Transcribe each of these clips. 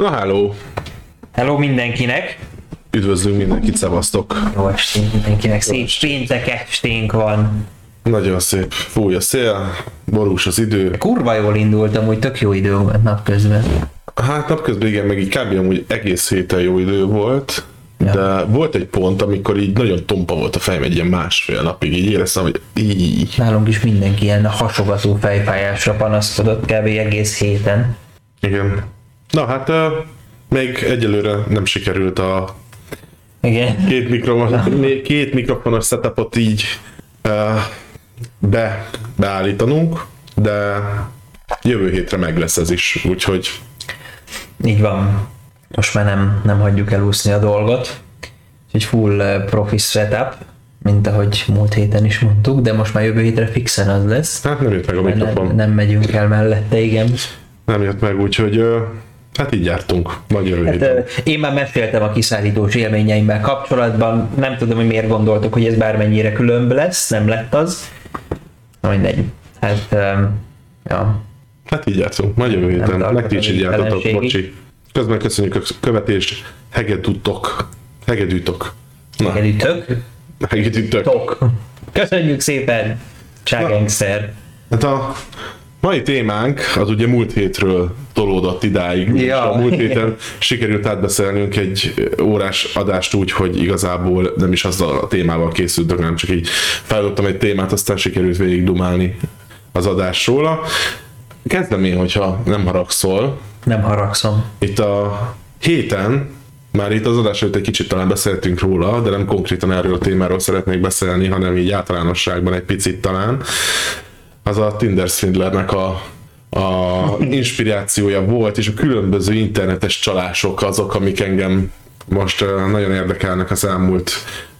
Na háló! Hello mindenkinek! Üdvözlünk mindenkit, szevasztok! Jó estét mindenkinek! Szép péntek esténk van! Nagyon szép. Fúj a szél, borús az idő. Kurva jól indultam, úgy tök jó idő volt napközben. Hát napközben igen, meg így kb. amúgy egész héten jó idő volt. Ja. De volt egy pont, amikor így nagyon tompa volt a fejem egy ilyen másfél napig, így éreztem, hogy így. Nálunk is mindenki ilyen hasogató fejfájásra panaszkodott kb. egész héten. Igen. Na hát még egyelőre nem sikerült a Igen. két, mikrofon, két mikrofonos setupot így be, beállítanunk, de jövő hétre meg lesz ez is, úgyhogy Így van. Most már nem, nem hagyjuk elúszni a dolgot. Úgyhogy full profi setup, mint ahogy múlt héten is mondtuk, de most már jövő hétre fixen az lesz. hát nem jött meg a mikrofon. Nem, nem megyünk el mellette, igen. Nem jött meg, úgyhogy hát így jártunk. Nagy jövő Hát, én már meséltem a kiszállítós élményeimmel kapcsolatban, nem tudom, hogy miért gondoltok, hogy ez bármennyire különb lesz, nem lett az. Na mindegy. Hát, ja. Hát így jártunk. Nagy jövő héten. tartok Nektek is így jártatok, bocsi. Közben köszönjük a követést. Hegedűtok. Hegedűtok. Na, Elütök. hegedűtök. Tok. Köszönjük szépen, Cságengster. Hát a mai témánk az ugye múlt hétről tolódott idáig. és Ja. A múlt héten sikerült átbeszélnünk egy órás adást úgy, hogy igazából nem is azzal a témával készültök, hanem csak így feldobtam egy témát, aztán sikerült végig dumálni az adás róla. Kezdem én, hogyha nem haragszol. Nem haragszom. Itt a héten, már itt az adás előtt egy kicsit talán beszéltünk róla, de nem konkrétan erről a témáról szeretnék beszélni, hanem így általánosságban egy picit talán. Az a Tinder Swindlernek a, a inspirációja volt, és a különböző internetes csalások azok, amik engem most nagyon érdekelnek az elmúlt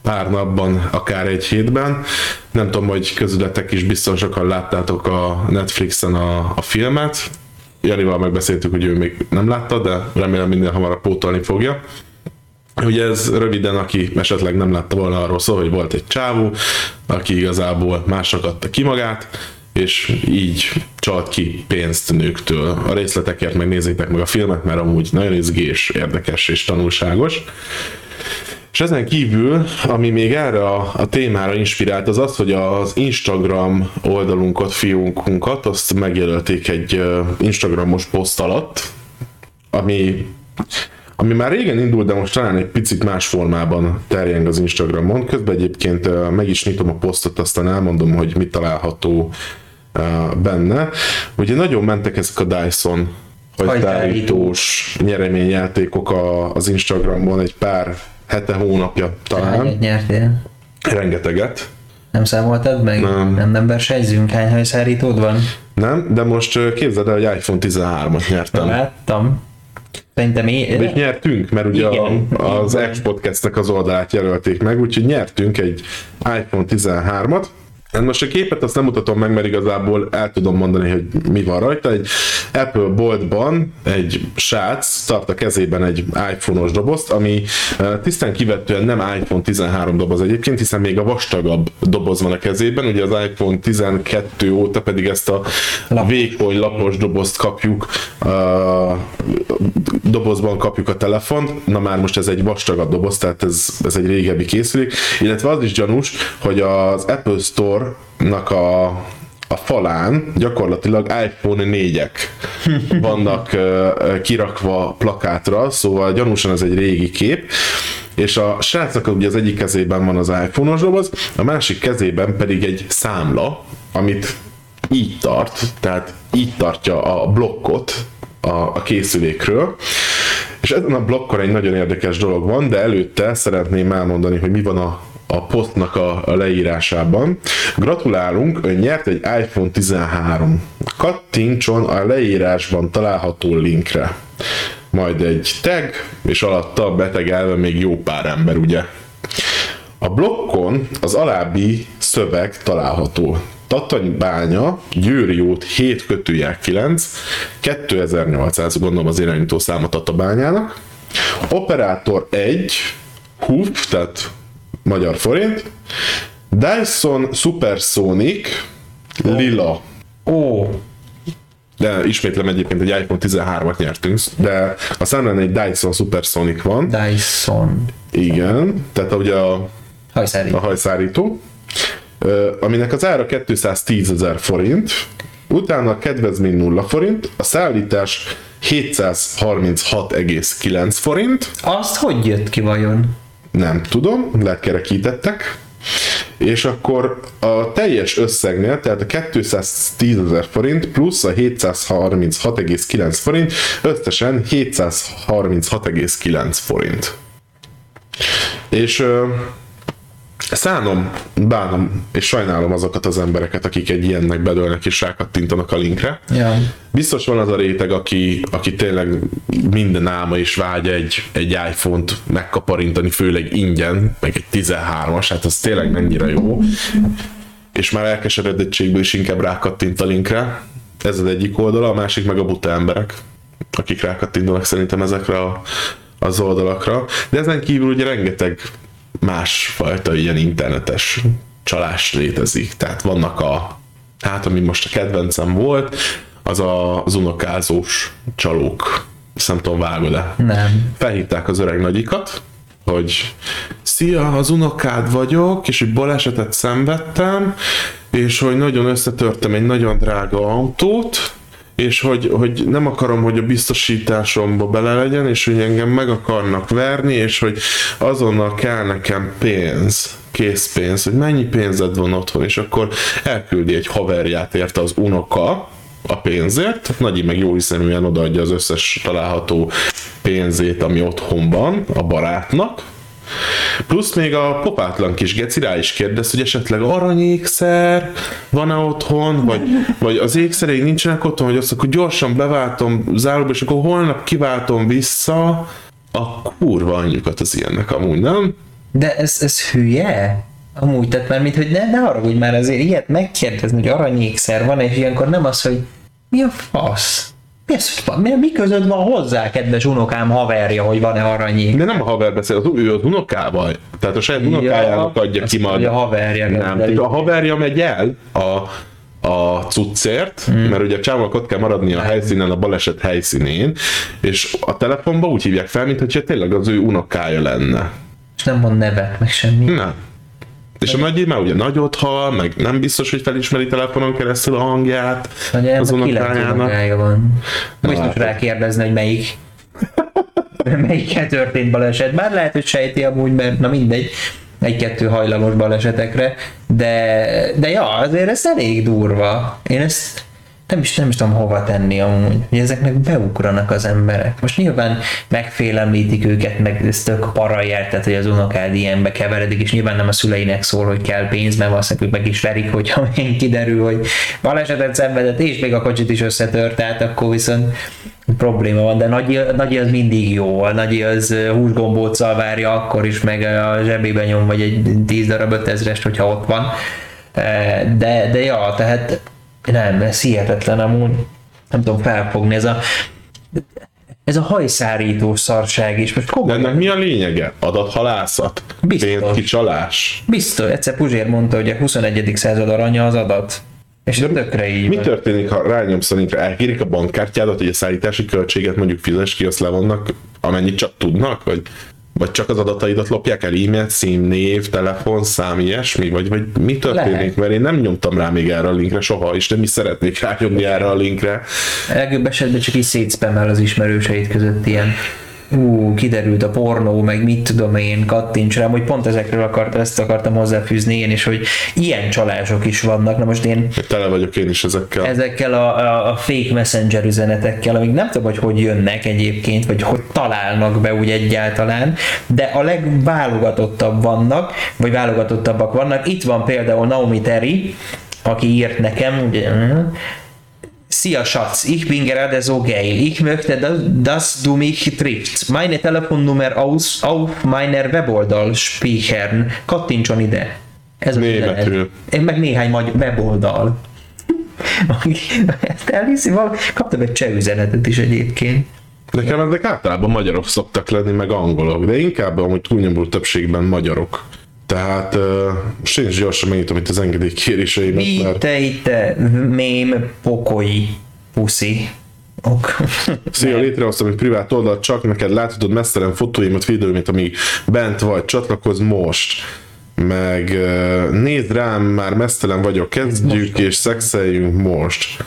pár napban, akár egy hétben. Nem tudom, hogy közületek is biztos sokan láttátok a Netflixen a, a filmet. Janival megbeszéltük, hogy ő még nem látta, de remélem minden hamarabb pótolni fogja. Ugye ez röviden, aki esetleg nem látta volna arról szól, hogy volt egy csávó, aki igazából másnak adta ki magát, és így csalt ki pénzt nőktől. A részletekért megnézzétek meg a filmet, mert amúgy nagyon izgés, érdekes és tanulságos. És ezen kívül, ami még erre a, a témára inspirált, az az, hogy az Instagram oldalunkat, fiókunkat, azt megjelölték egy Instagramos poszt alatt, ami, ami már régen indult, de most talán egy picit más formában terjeng az Instagramon. Közben egyébként meg is nyitom a posztot, aztán elmondom, hogy mit található benne. Ugye nagyon mentek ezek a Dyson hajtárítós nyereményjátékok a, az Instagramon egy pár hete, hónapja talán. Hányat nyertél? Rengeteget. Nem számoltad meg? Nem. Nem, nem versenyzünk? Hány hajszárítód van? Nem, de most képzeld el, hogy iPhone 13-at nyertem. Láttam. Szerintem én... nyertünk, mert ugye a, Igen. az X-Podcastnek az oldalát jelölték meg, úgyhogy nyertünk egy iPhone 13-at. Hát Most a képet azt nem mutatom meg, mert igazából el tudom mondani, hogy mi van rajta. Egy Apple boltban egy srác tart a kezében egy iPhone-os dobozt, ami eh, tisztán kivetően nem iPhone 13 doboz egyébként, hiszen még a vastagabb doboz van a kezében, ugye az iPhone 12 óta pedig ezt a vékony lapos dobozt kapjuk, a dobozban kapjuk a telefont, na már most ez egy vastagabb doboz, tehát ez, ez egy régebbi készülék, illetve az is gyanús, hogy az Apple Store-nak a, a falán gyakorlatilag iPhone 4-ek vannak kirakva plakátra, szóval gyanúsan ez egy régi kép, és a srácnak ugye az egyik kezében van az iPhone-os doboz, a másik kezében pedig egy számla, amit így tart, tehát így tartja a blokkot a, a készülékről, és ezen a blokkon egy nagyon érdekes dolog van, de előtte szeretném elmondani, hogy mi van a, a posztnak a, a leírásában. Gratulálunk, ön nyert egy iPhone 13. Kattintson a leírásban található linkre. Majd egy tag, és alatta betegelve még jó pár ember, ugye? A blokkon az alábbi szöveg található. Tatanybánya, Győri út 7 kötőjel 9, 2800, gondolom az irányító száma Tatabányának. Operátor 1, HUF, tehát magyar forint. Dyson Supersonic, lila. Ó, de ismétlem egyébként egy iPhone 13-at nyertünk, de a számlán egy Dyson Supersonic van. Dyson. Igen, tehát ugye a, Hajszárító. a hajszárító, aminek az ára 210 ezer forint, utána a kedvezmény 0 forint, a szállítás 736,9 forint, Azt hogy jött ki vajon? Nem tudom, lehet kerekítettek, és akkor a teljes összegnél, tehát a 210 ezer forint plusz a 736,9 forint, összesen 736,9 forint. És szánom, bánom és sajnálom azokat az embereket, akik egy ilyennek bedőlnek és rákattintanak a linkre. Ja. Biztos van az a réteg, aki, aki tényleg minden álma és vágya egy, egy iPhone-t megkaparintani, főleg ingyen, meg egy 13-as, hát az tényleg mennyire jó. És már elkeseredettségből is inkább rákattint a linkre. Ez az egyik oldala, a másik meg a buta emberek, akik rákattintanak szerintem ezekre a, az oldalakra. De ezen kívül ugye rengeteg másfajta ilyen internetes csalás létezik. Tehát vannak a, hát ami most a kedvencem volt, az a, az unokázós csalók. Ezt nem tudom, vágod-e? Nem. Felhívták az öreg nagyikat, hogy szia, az unokád vagyok, és egy balesetet szenvedtem, és hogy nagyon összetörtem egy nagyon drága autót, és hogy, hogy nem akarom, hogy a biztosításomba bele legyen, és hogy engem meg akarnak verni, és hogy azonnal kell nekem pénz, készpénz, hogy mennyi pénzed van otthon, és akkor elküldi egy haverját érte az unoka a pénzért, Nagyi meg jó hiszeműen odaadja az összes található pénzét, ami otthon van a barátnak, Plusz még a popátlan kis geci rá is kérdez, hogy esetleg aranyékszer van-e otthon, vagy, vagy az ékszereink nincsenek otthon, hogy azt akkor gyorsan beváltom záróba, és akkor holnap kiváltom vissza a kurva anyjukat az ilyennek amúgy, nem? De ez, ez hülye? Amúgy, tehát már mint, hogy ne, ne haragudj már azért ilyet megkérdezni, hogy aranyékszer van, és ilyenkor nem az, hogy mi a fasz? Van? mi, között van hozzá, kedves unokám haverja, hogy van-e aranyék? De nem a haver beszél, az, ő az unokával. Tehát a saját unokájának adja ki majd. a haverja. Nem, a haverja megy el a, a cuccért, hmm. mert ugye a csávónak ott kell maradni a helyszínen, a baleset helyszínén, és a telefonba úgy hívják fel, mintha tényleg az ő unokája lenne. És nem mond nevet, meg semmi. Nem. És a nagy már ugye nagyot hal, meg nem biztos, hogy felismeri telefonon keresztül a hangját Nagy az unokájának. van. Biztos látod. rá kérdezni, hogy melyik. Melyikkel történt baleset. Bár lehet, hogy sejti amúgy, mert na mindegy, egy-kettő hajlamos balesetekre, de, de ja, azért ez elég durva. Én ezt nem is, nem is tudom hova tenni amúgy, hogy ezeknek beugranak az emberek. Most nyilván megfélemlítik őket, meg ez tök paraját, tehát hogy az unokád ilyenbe keveredik, és nyilván nem a szüleinek szól, hogy kell pénz, mert valószínűleg meg is verik, hogyha még kiderül, hogy balesetet szenvedett, és még a kocsit is összetört, tehát akkor viszont probléma van, de Nagyi, Nagyi az mindig jó, a Nagyi az húsgombóccal várja akkor is, meg a zsebébe nyom, vagy egy 10 darab 5000-est, hogyha ott van. De, de ja, tehát nem, ez hihetetlen amúgy. Nem tudom felfogni, ez a ez a hajszárító szarság is. Most De komolyan, ennek mi a lényege? Adathalászat? Biztos. Pénzkicsalás? biztos, egyszer Puzsér mondta, hogy a 21. század aranya az adat. És de tökre így Mi van. történik, ha rányomsz a linkre, elkérik a bankkártyádat, hogy a szállítási költséget mondjuk fizes ki, azt levonnak, amennyit csak tudnak, vagy, vagy csak az adataidat lopják el, e-mail, cím, név, telefon, szám, ilyesmi, vagy, vagy mi történik, Lehet. mert én nem nyomtam rá még erre a linkre soha, és nem is szeretnék rányomni erre a linkre. Legjobb esetben csak így szétszpemmel az ismerőseid között ilyen ú, kiderült a pornó, meg mit tudom én, kattints rám, hogy pont ezekről akart, ezt akartam hozzáfűzni én is, hogy ilyen csalások is vannak. Na most én Tele vagyok én is ezekkel. ezekkel a, a, a fake messenger üzenetekkel, amik nem tudom, hogy hogy jönnek egyébként, vagy hogy találnak be úgy egyáltalán, de a legválogatottabb vannak, vagy válogatottabbak vannak. Itt van például Naomi Terry, aki írt nekem, ugye, Szia Schatz, ich bin gerade so geil. Ich möchte, dass, du mich triffst. Meine Telefonnummer aus, auf meiner Weboldal speichern. Kattintson ide. Ez. Németül. Én meg néhány magyar weboldal. Ezt elhiszi val- Kaptam egy cseh üzenetet is egyébként. Nekem ezek általában magyarok szoktak lenni, meg angolok, de inkább amúgy túlnyomó többségben magyarok. Tehát uh, most is gyorsan megnyitom itt az engedélykéréseimet, te itt mém pokoi puszi. Ok. Szia, létrehoztam egy privát oldalt, csak neked láthatod mesztelen fotóimat, videóimat, amíg bent vagy, csatlakozz most meg nézd rám, már mesztelen vagyok, kezdjük és szexeljünk most.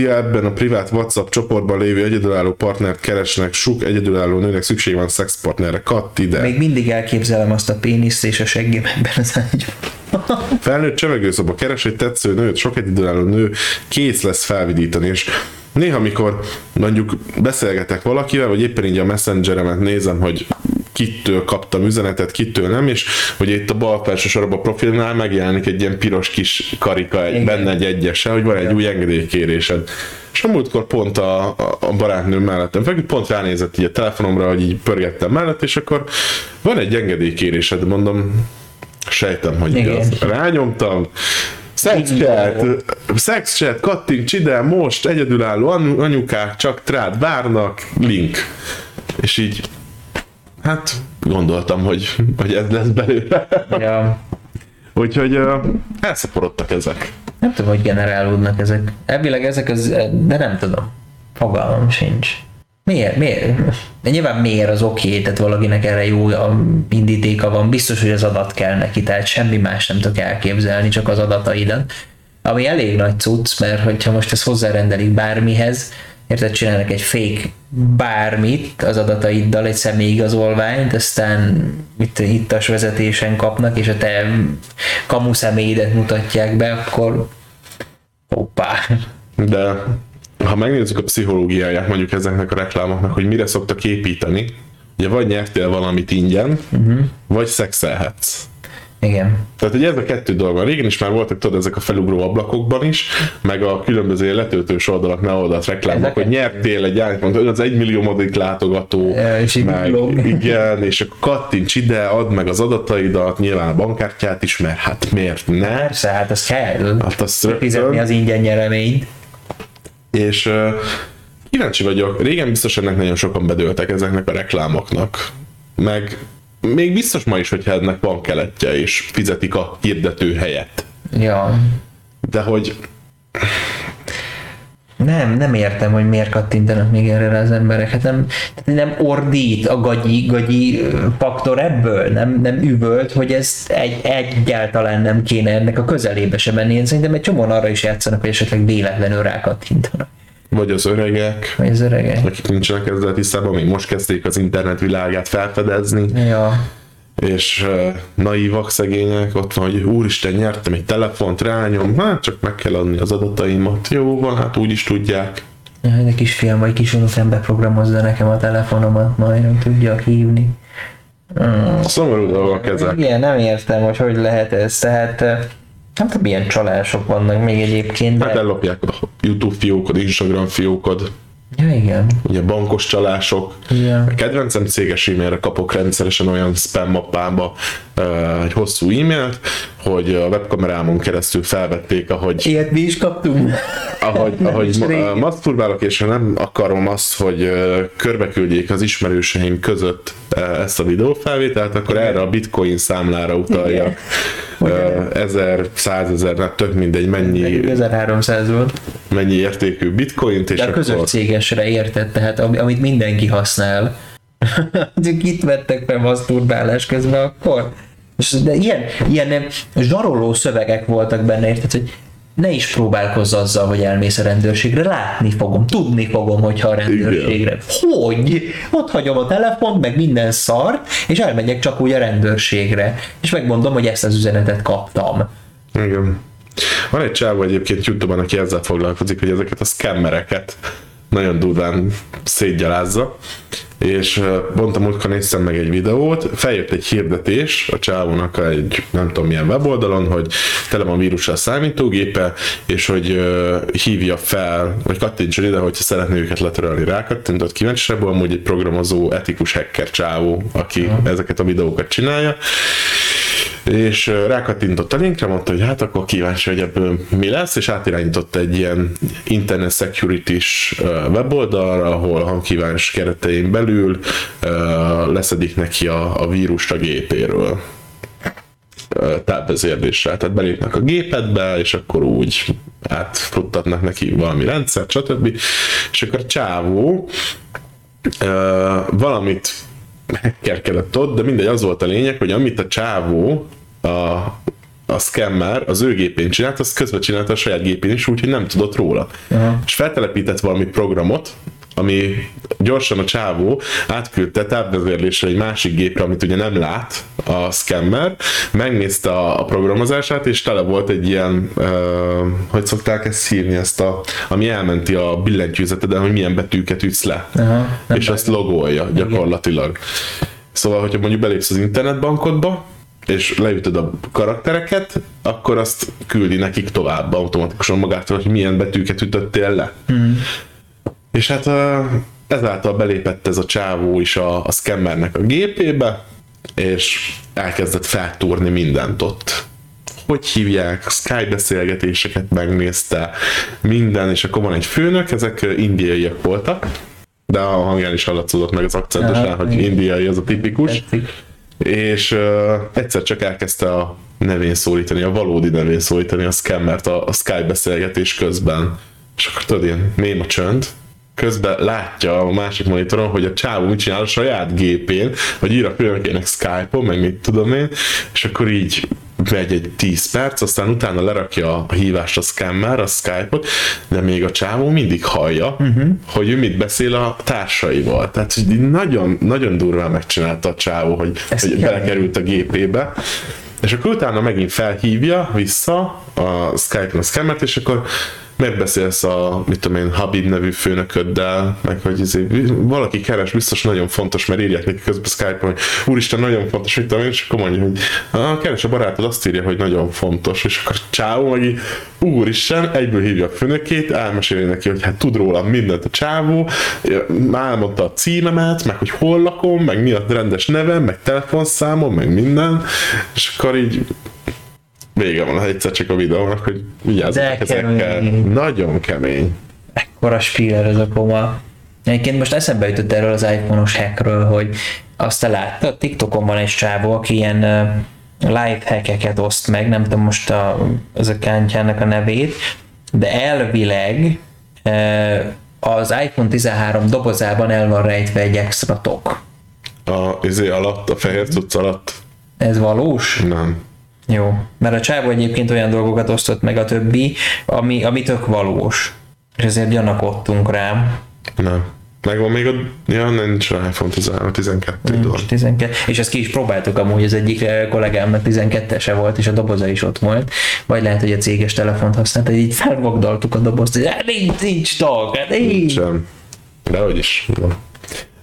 Szia, ebben a privát WhatsApp csoportban lévő egyedülálló partnert keresnek, sok egyedülálló nőnek szükség van szexpartnerre, katt ide. Még mindig elképzelem azt a péniszt és a seggem ebben az ágyban. Felnőtt csevegőszoba keres egy tetsző nőt, sok egyedülálló nő kész lesz felvidítani, és néha, amikor mondjuk beszélgetek valakivel, vagy éppen így a messengeremet nézem, hogy kitől kaptam üzenetet, kitől nem, és hogy itt a bal felső sorban a profilnál megjelenik egy ilyen piros kis karika, egy, benne egy egyese, hogy van egy új engedélykérésed. És a múltkor pont a, a barátnőm mellettem feküdt, pont ránézett így a telefonomra, hogy így pörgettem mellett, és akkor van egy engedélykérésed, mondom, sejtem, hogy Igen. igaz. Rányomtam, Szexchat, szexchat, kattints ide, most egyedülálló anyu- anyukák csak trád várnak, link. És így, hát gondoltam, hogy, hogy ez lesz belőle. Ja. Úgyhogy uh, elszaporodtak ezek. Nem tudom, hogy generálódnak ezek. Elvileg ezek az, de nem tudom. Fogalmam sincs. Miért? Miért? De nyilván miért az oké, okay, tehát valakinek erre jó a indítéka van, biztos, hogy az adat kell neki, tehát semmi más nem tudok elképzelni, csak az adataidat. Ami elég nagy cucc, mert hogyha most ezt hozzárendelik bármihez, érted, csinálnak egy fake bármit az adataiddal, egy személyigazolványt, aztán itt hittas vezetésen kapnak, és a te kamu személyedet mutatják be, akkor hoppá. De ha megnézzük a pszichológiáját mondjuk ezeknek a reklámoknak, hogy mire szoktak építeni, ugye vagy nyertél valamit ingyen, uh-huh. vagy szexelhetsz. Igen. Tehát ugye ez a kettő dolog van. Régen is már voltak tudod ezek a felugró ablakokban is, meg a különböző letöltős oldalak, ne oldalt reklámok, hogy nyertél egy iPhone, az egy millió modik látogató, Ja, és meg, igen, és akkor kattints ide, add meg az adataidat, nyilván a bankkártyát is, mert hát miért ne? Persze, hát az kell. Hát azt rögtön. Fizetni az ingyen nyereményt. És uh, kíváncsi vagyok, régen biztos ennek nagyon sokan bedőltek ezeknek a reklámoknak, meg még biztos ma is, hogyha ennek van keletje, és fizetik a hirdető helyet. Ja. De hogy Nem, nem értem, hogy miért kattintanak még erre az emberek. Hát nem, nem ordít a gagyi, gagyi faktor ebből, nem, nem üvölt, hogy ez egy, egyáltalán nem kéne ennek a közelébe sem menni. Én szerintem egy csomóan arra is játszanak, hogy esetleg véletlenül rákattintanak. Vagy az öregek, Vagy az öregek. akik nincsenek ezzel tisztában, még most kezdték az internet világát felfedezni, Ja. és uh, naívak szegények, ott van, hogy úristen, nyertem egy telefont, rányom, hát csak meg kell adni az adataimat. Jó van, hát úgy is tudják. Ja, egy kisfiam vagy kisunokám beprogramozza nekem a telefonomat, majd nem tudja hívni. Mm. Szomorú dolgok ezek. Igen, nem értem, hogy hogy lehet ez. Tehát eh, nem tudom, milyen csalások vannak még egyébként, de... Hát ellopják a YouTube fiókod, Instagram fiókod, Ja, igen. ugye bankos csalások. Igen. A kedvencem céges e-mailre kapok rendszeresen olyan spam mappába uh, egy hosszú e-mailt, hogy a webkamerámon keresztül felvették, ahogy Ilyet mi is kaptunk. ahogy, ahogy ma, régen. masturbálok, és nem akarom azt, hogy ö, körbeküldjék az ismerőseim között ö, ezt a videófelvételt, akkor erre a bitcoin számlára utaljak. Ö, Ezer, százezer, hát tök mindegy, mennyi, 1300 volt. mennyi értékű bitcoint, és De a közös akkor cégesre érted, tehát ami- amit mindenki használ. Itt vettek fel maszturbálás közben akkor. És De ilyen, ilyen zsaroló szövegek voltak benne, érted, hogy ne is próbálkozz azzal, hogy elmész a rendőrségre, látni fogom, tudni fogom, hogyha a rendőrségre. Hogy? Ott hagyom a telefont, meg minden szart, és elmegyek csak úgy a rendőrségre. És megmondom, hogy ezt az üzenetet kaptam. Igen. Van egy csávó egyébként Youtube-on, aki ezzel foglalkozik, hogy ezeket a scammereket nagyon durván szétgyalázza, és a múltkor néztem meg egy videót, feljött egy hirdetés a csávónak egy nem tudom milyen weboldalon, hogy tele van vírussal a számítógépe, és hogy uh, hívja fel, vagy kattintson ide, hogyha szeretné őket letörölni. Rákattintott kíváncsi ebből amúgy egy programozó, etikus hacker csávó, aki ezeket a videókat csinálja, és rákattintott a linkre, mondta, hogy hát akkor kíváncsi, hogy ebből mi lesz, és átirányított egy ilyen Internet Security-s weboldalra, ahol hangkívánás keretein belül leszedik neki a, a vírust a gépéről. ö, távvezérléssel. Tehát belépnek a gépedbe, és akkor úgy átfuttatnak neki valami rendszer, stb. És akkor a csávó ö, valamit megkerkedett ott, de mindegy, az volt a lényeg, hogy amit a csávó a, a scammer az ő gépén csinált, azt közben csinálta a saját gépén is, úgyhogy nem tudott róla. Aha. És feltelepített valami programot, ami gyorsan a csávó átküldte távvezérlésre egy másik gépre, amit ugye nem lát a scammer, megnézte a, programozását, és tele volt egy ilyen, uh, hogy szokták ezt hívni, ezt a, ami elmenti a billentyűzeteden, hogy milyen betűket ütsz le. Aha, és azt logolja gyakorlatilag. Szóval, hogyha mondjuk belépsz az internetbankodba, és leütöd a karaktereket, akkor azt küldi nekik tovább automatikusan magától, hogy milyen betűket ütöttél le. Mm. És hát ezáltal belépett ez a csávó is a, a scammernek a gépébe, és elkezdett feltúrni mindent ott. Hogy hívják, Skype beszélgetéseket megnézte, minden, és akkor van egy főnök, ezek indiaiak voltak, de a hangján is hallatszódott meg az akcentusán, hogy indiai az a tipikus Tetszik. és uh, egyszer csak elkezdte a nevén szólítani, a valódi nevén szólítani a scammert a, a Skype beszélgetés közben. És akkor tudod, ilyen mém a csönd, közben látja a másik monitoron, hogy a csávó mit csinál a saját gépén, vagy ír a főnökének Skype-on, meg mit tudom én, és akkor így megy egy 10 perc, aztán utána lerakja a hívást a scammer, a Skype-ot, de még a csávó mindig hallja, uh-huh. hogy ő mit beszél a társaival. Tehát hogy nagyon, nagyon durván megcsinálta a csávó, hogy, Ez hogy belekerült a gépébe. És akkor utána megint felhívja vissza a Skype-on a scammert, és akkor megbeszélsz a, mit tudom én, Habib nevű főnököddel, meg hogy izé, valaki keres, biztos nagyon fontos, mert írják neki közben Skype-on, hogy úristen, nagyon fontos, mit tudom én, és akkor mondja, hogy ah, keres a barátod, azt írja, hogy nagyon fontos, és akkor csávó meg így, úristen, egyből hívja a főnökét, elmeséli neki, hogy hát tud róla mindent a csávó, elmondta a címemet, meg hogy hol lakom, meg mi a rendes nevem, meg telefonszámom, meg minden, és akkor így vége van egyszer csak a videónak, hogy vigyázzatok ezekkel. Nagyon kemény. Ekkora spiller ez a koma. Egyébként most eszembe jutott erről az iPhone-os hackről, hogy azt te láttad, TikTokon van egy csávó, aki ilyen live hackeket oszt meg, nem tudom most a, az a kántjának a nevét, de elvileg az iPhone 13 dobozában el van rejtve egy extra tok. A izé alatt, a fehér cucc alatt Ez valós? nem. Jó. Mert a csávó egyébként olyan dolgokat osztott meg a többi, ami, ami tök valós. És ezért gyanakodtunk rám. Nem. Megvan még a... Ja, nincs rá iPhone 13, 12 dollár. Nincs 12. És ezt ki is próbáltuk amúgy, az egyik eh, kollégámnak 12-ese volt, és a doboza is ott volt. Vagy lehet, hogy a céges telefont használt, hogy így felvogdaltuk a dobozt, hogy "Hát nincs, nincs tag, hát nincs. Sem. De hogy is. van.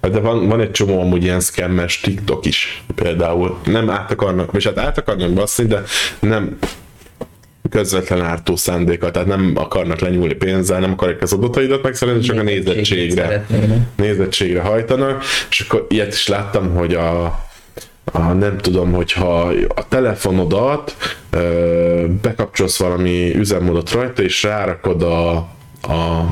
Hát De van, van egy csomó amúgy ilyen scammes TikTok is például. Nem át akarnak, vagy hát át akarnak baszni, de nem közvetlen ártó szándéka, tehát nem akarnak lenyúlni pénzzel, nem akarják az adataidat megszerezni, csak a nézettségre, nézettségre hajtanak, és akkor ilyet is láttam, hogy a, a nem tudom, hogyha a telefonodat ö, bekapcsolsz valami üzemmódot rajta, és rárakod a, a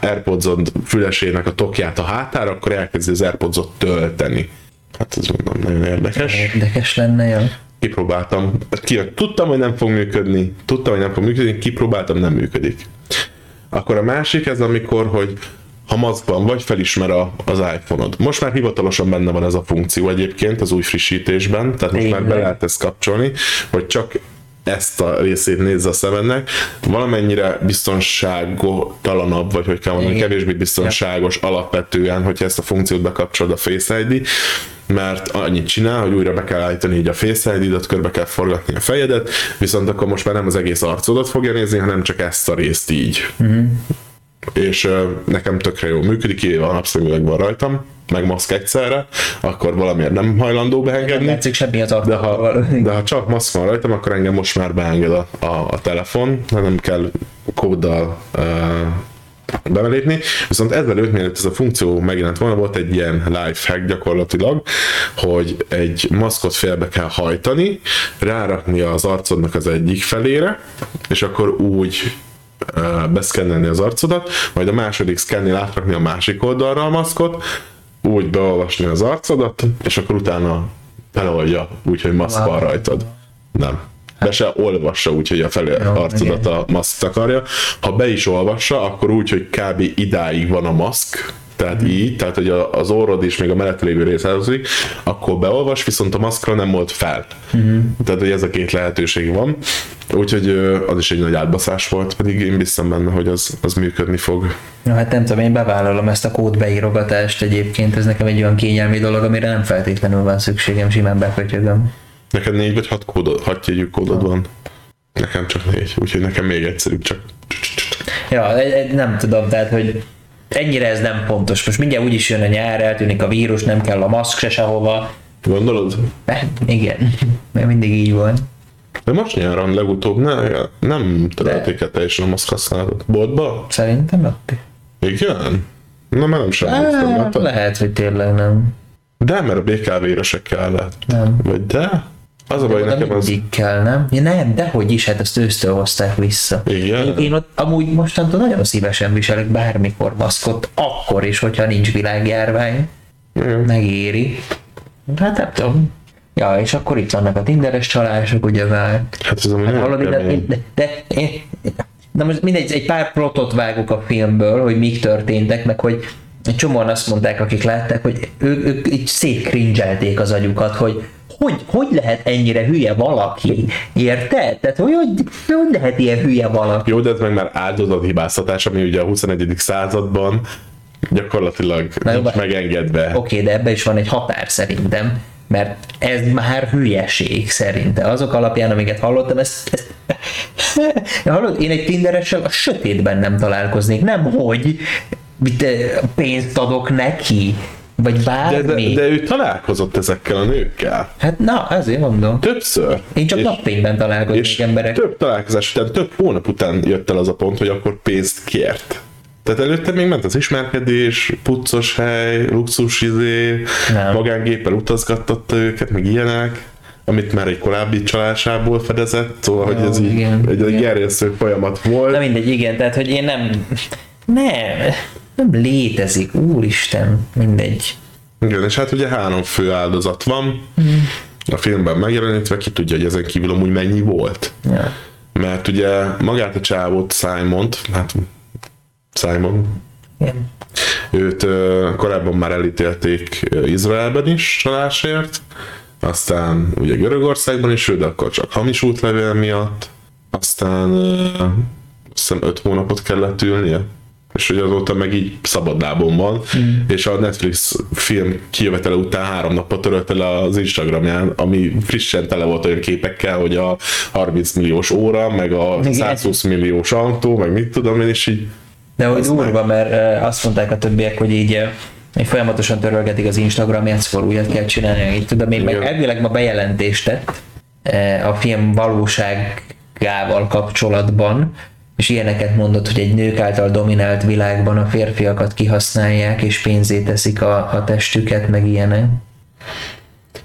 airpods fülesének a tokját a hátára, akkor elkezdi az Airpods-ot tölteni. Hát ez mondom, nagyon érdekes. Érdekes lenne, ja. Kipróbáltam. Ki, tudtam, hogy nem fog működni. Tudtam, hogy nem fog működni. Kipróbáltam, nem működik. Akkor a másik ez, amikor, hogy ha maszkban vagy, felismer a, az iPhone-od. Most már hivatalosan benne van ez a funkció egyébként az új frissítésben, tehát most már Tényleg? be lehet ezt kapcsolni, hogy csak ezt a részét nézze a szemednek, valamennyire biztonságtalanabb, vagy hogy kell mondani, kevésbé biztonságos alapvetően, hogyha ezt a funkciót bekapcsolod a Face ID, mert annyit csinál, hogy újra be kell állítani így a Face ID-dat, körbe kell forgatni a fejedet, viszont akkor most már nem az egész arcodat fogja nézni, hanem csak ezt a részt így. Mhm. És ö, nekem tökre jól működik, kivéve a napszemüveg van rajtam, meg maszk egyszerre, akkor valamiért nem hajlandó Nem beengedni. látszik semmi az De ha, de ha csak maszk van rajtam, akkor engem most már beenged a, a, a telefon, nem kell kóddal uh, belépni. Viszont ezelőtt, mielőtt ez a funkció megjelent volna, volt egy ilyen life hack gyakorlatilag, hogy egy maszkot félbe kell hajtani, rárakni az arcodnak az egyik felére, és akkor úgy beszkennelni az arcodat, majd a második szkennél átrakni a másik oldalra a maszkot, úgy beolvasni az arcodat, és akkor utána feloldja, úgyhogy maszk van rajtad. Nem. Be se olvassa úgy, hogy a felé arcodat a maszk takarja. Ha be is olvassa, akkor úgy, hogy kb. idáig van a maszk, tehát így, tehát hogy az orrod is még a mellett lévő rész elhozik, akkor beolvas, viszont a maszkra nem volt fel. Mm. Tehát, hogy ez a két lehetőség van. Úgyhogy az is egy nagy átbaszás volt, pedig én biztos benne, hogy az, az működni fog. Ja, hát nem tudom, én bevállalom ezt a kód beírogatást egyébként, ez nekem egy olyan kényelmi dolog, amire nem feltétlenül van szükségem, simán befötyögöm. Neked négy vagy hat, kódod, hat jegyű kódod van? Nekem csak négy, úgyhogy nekem még egyszerűbb csak. Ja, nem tudom, tehát, hogy ennyire ez nem pontos. Most mindjárt úgyis jön a nyár, eltűnik a vírus, nem kell a maszk se sehova. Gondolod? Eh, igen, mert mindig így van. De most nyáron legutóbb ne, nem törölték el teljesen a maszk használatot. Boltba? Szerintem ott. Igen? Na, már nem sem. Lehet, hogy tényleg nem. De, mert a BKV-re se kellett. Nem. Vagy de? Az a baj, nekem az... kell, nem? Ja nem, de hogy is, hát azt ősztől hozták vissza. Igen. Én, én ott amúgy mostantól nagyon szívesen viselek bármikor maszkot, akkor is, hogyha nincs világjárvány. Igen. Megéri. Hát nem tudom. Ja, és akkor itt vannak a tinderes csalások, ugye már. Hát ez hát, hallod, de, de, de, de, de, most mindegy, egy pár plotot vágok a filmből, hogy mik történtek, meg hogy csomóan azt mondták, akik látták, hogy ők, ők így szétkringelték az agyukat, hogy hogy, hogy lehet ennyire hülye valaki? Érted? Tehát hogy, hogy, hogy lehet ilyen hülye valaki? Jó, de ez meg már áldozathibáztatás, ami ugye a 21. században gyakorlatilag Na, nincs megengedve. Oké, de ebbe is van egy határ szerintem, mert ez már hülyeség szerinte. Azok alapján, amiket hallottam, ezt, ezt hallod, én egy tinderessel a sötétben nem találkoznék, nem hogy mit, pénzt adok neki, vagy bármi. De, de, de ő találkozott ezekkel a nőkkel. Hát na, ezért mondom. Többször. Én csak napfényben találkozom és emberek. több találkozás után, több hónap után jött el az a pont, hogy akkor pénzt kért. Tehát előtte még ment az ismerkedés, puccos hely, luxus izé, magángéppel utazgattatta őket, meg ilyenek amit már egy korábbi csalásából fedezett, szóval, Jó, hogy ez igen, így egy gerjesztő folyamat volt. Na mindegy, igen, tehát, hogy én nem, nem, nem létezik, úristen, mindegy. Igen, és hát ugye három fő áldozat van, mm. a filmben megjelenítve, ki tudja, hogy ezen kívül amúgy mennyi volt. Ja. Mert ugye magát a csávót, simon hát Simon, Igen. őt korábban már elítélték Izraelben is csalásért, aztán ugye Görögországban is, de akkor csak hamis útlevél miatt, aztán azt hiszem öt hónapot kellett ülnie és hogy azóta meg így szabadlábon van, mm. és a Netflix film kijövetele után három napot törölte le az Instagramján, ami frissen tele volt olyan képekkel, hogy a 30 milliós óra, meg a 120 milliós autó, meg mit tudom én, és így de hogy durva, mert azt mondták a többiek, hogy így hogy folyamatosan törölgetik az Instagramját, szóval újat kell csinálni, így tudom, én meg elvileg ma bejelentést tett a film valóságával kapcsolatban, és ilyeneket mondott, hogy egy nők által dominált világban a férfiakat kihasználják, és pénzé teszik a, a testüket, meg ilyenek.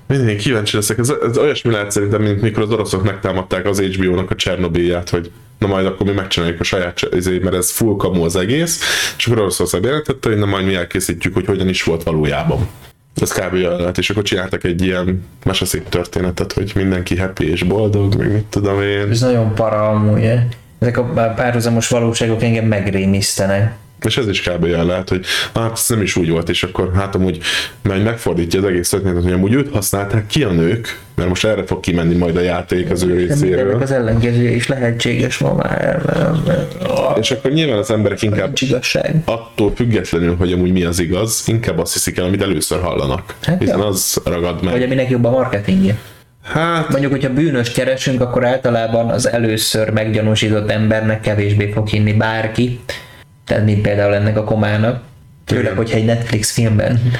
Mindig kíváncsi leszek. Ez, ez olyasmi lehet szerintem, mint mikor az oroszok megtámadták az HBO-nak a Csernobilját, hogy na majd akkor mi megcsináljuk a saját, ezért, mert ez full kamu az egész, és akkor Oroszország bejelentette, hogy na majd mi elkészítjük, hogy hogyan is volt valójában. Ez kb. lehet, és akkor csináltak egy ilyen meseszép történetet, hogy mindenki happy és boldog, meg mit tudom én. Ez nagyon para amúgy, ezek a párhuzamos valóságok engem megrémisztenek. És ez is kb. jel lehet, hogy hát ez nem is úgy volt, és akkor hát amúgy mert megfordítja az egész történetet, hogy amúgy őt használták ki a nők, mert most erre fog kimenni majd a játék az ő részéről. az ellenkező is lehetséges ma már. És akkor nyilván az emberek inkább attól függetlenül, hogy amúgy mi az igaz, inkább azt hiszik el, amit először hallanak. Hát hiszen ja. az ragad meg. Vagy aminek jobb a marketingje. Hát... Mondjuk, hogyha bűnös keresünk, akkor általában az először meggyanúsított embernek kevésbé fog hinni bárki, tehát mint például ennek a komának. Főleg, hogyha egy Netflix filmben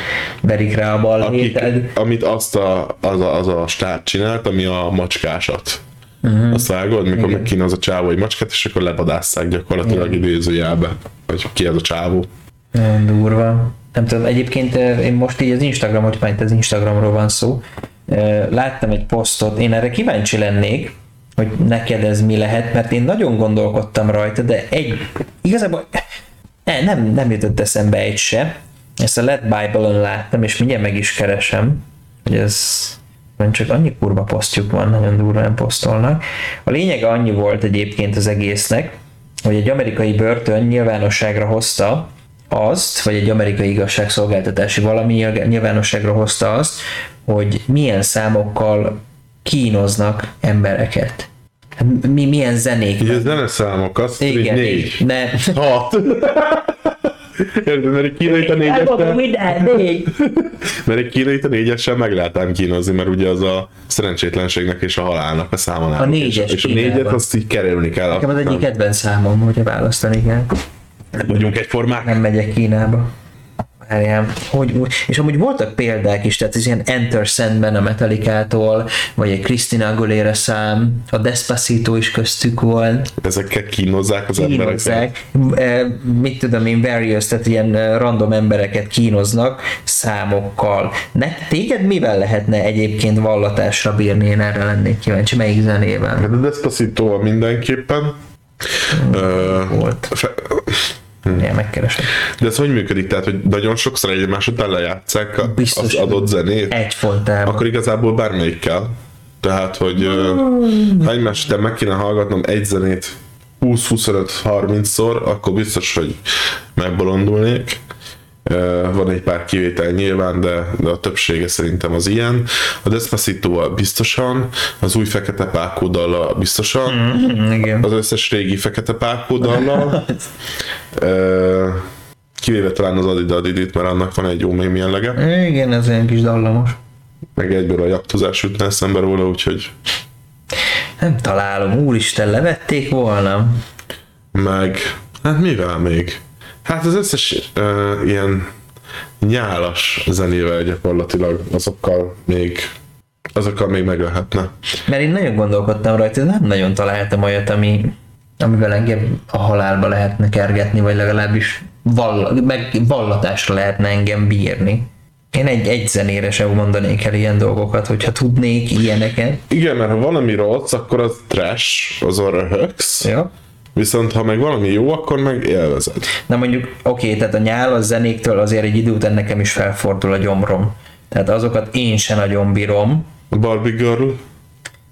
verik rá a. Tehát... Amit azt a, az, a, az a stát csinált, ami a macskásat. Uh-huh. Azt vágod, mikor megkín az a csávó egy macskát, és akkor lepadásszák gyakorlatilag Igen. idézőjelbe, hogy ki az a csávó. Nagyon durva. Nem tudom, egyébként én most így az Instagram, hogy már az Instagramról van szó, láttam egy posztot, én erre kíváncsi lennék, hogy neked ez mi lehet, mert én nagyon gondolkodtam rajta, de egy, igazából ne, nem, nem jutott eszembe egy se. Ezt a Let Bible-on láttam, és mindjárt meg is keresem, hogy ez mert csak annyi kurva posztjuk van, nagyon durván posztolnak. A lényege annyi volt egyébként az egésznek, hogy egy amerikai börtön nyilvánosságra hozta azt, vagy egy amerikai igazságszolgáltatási valami nyilvánosságra hozta azt, hogy milyen számokkal kínoznak embereket. Mi, milyen zenék. Ugye zeneszámok, azt Igen, négy. ne, Hat. Érted, mert egy kínait a négyessel, mert egy kínait a négyessel meg lehet ám kínozni, mert ugye az a szerencsétlenségnek és a halálnak a száma náluk. négyes És, és a négyet azt így kerülni kell. Nekem az egyik kedvenc számom, hogyha választani kell. Vagyunk egyformák. Nem megyek Kínába. Várjál, hogy, és amúgy voltak példák is, tehát ez ilyen Enter Sandman a Metallicától, vagy egy Christina Aguilera szám, a Despacito is köztük volt, Ezekkel kínozzák az embereket. kínozzák, eh, mit tudom én, various, tehát ilyen eh, random embereket kínoznak számokkal. Ne, téged mivel lehetne egyébként vallatásra bírni, én erre lennék kíváncsi, melyik zenével? Hát a Despacito mindenképpen. Ö, Volt. fe- Ilyen megkeresem. De ez hogy működik? Tehát, hogy nagyon sokszor egymás után lejátszák a- Biztos, az adott zenét? Egyfolytában. Akkor igazából bármelyik kell. Tehát, hogy ö, ha egymás után meg kéne hallgatnom egy zenét 20-25-30-szor, akkor biztos, hogy megbolondulnék. Van egy pár kivétel nyilván, de, de a többsége szerintem az ilyen. A despacito biztosan, az új Fekete Pákó dallal biztosan, Mm, Igen. az összes régi Fekete Pákó dallal. Ö, Kivéve talán az Adidadidit, mert annak van egy jó mém jellege. Igen, ez olyan kis dallamos. Meg egyből a jaktozás ütne eszembe róla, úgyhogy Nem találom, úristen, levették volna. meg, hát mivel még? Hát az összes uh, ilyen nyálas zenével gyakorlatilag azokkal még azokkal még meg lehetne. Mert én nagyon gondolkodtam rajta, nem nagyon találtam olyat, ami, amivel engem a halálba lehetne kergetni, vagy legalábbis vall, meg vallatásra lehetne engem bírni. Én egy, egy zenére sem mondanék el ilyen dolgokat, hogyha tudnék ilyeneket. Igen, mert ha valami rossz, akkor az trash, az a röhögsz, Ja. Viszont ha meg valami jó, akkor meg élvezed. Na mondjuk, oké, tehát a nyálas zenéktől azért egy idő után nekem is felfordul a gyomrom. Tehát azokat én se nagyon bírom. A Barbie Girl,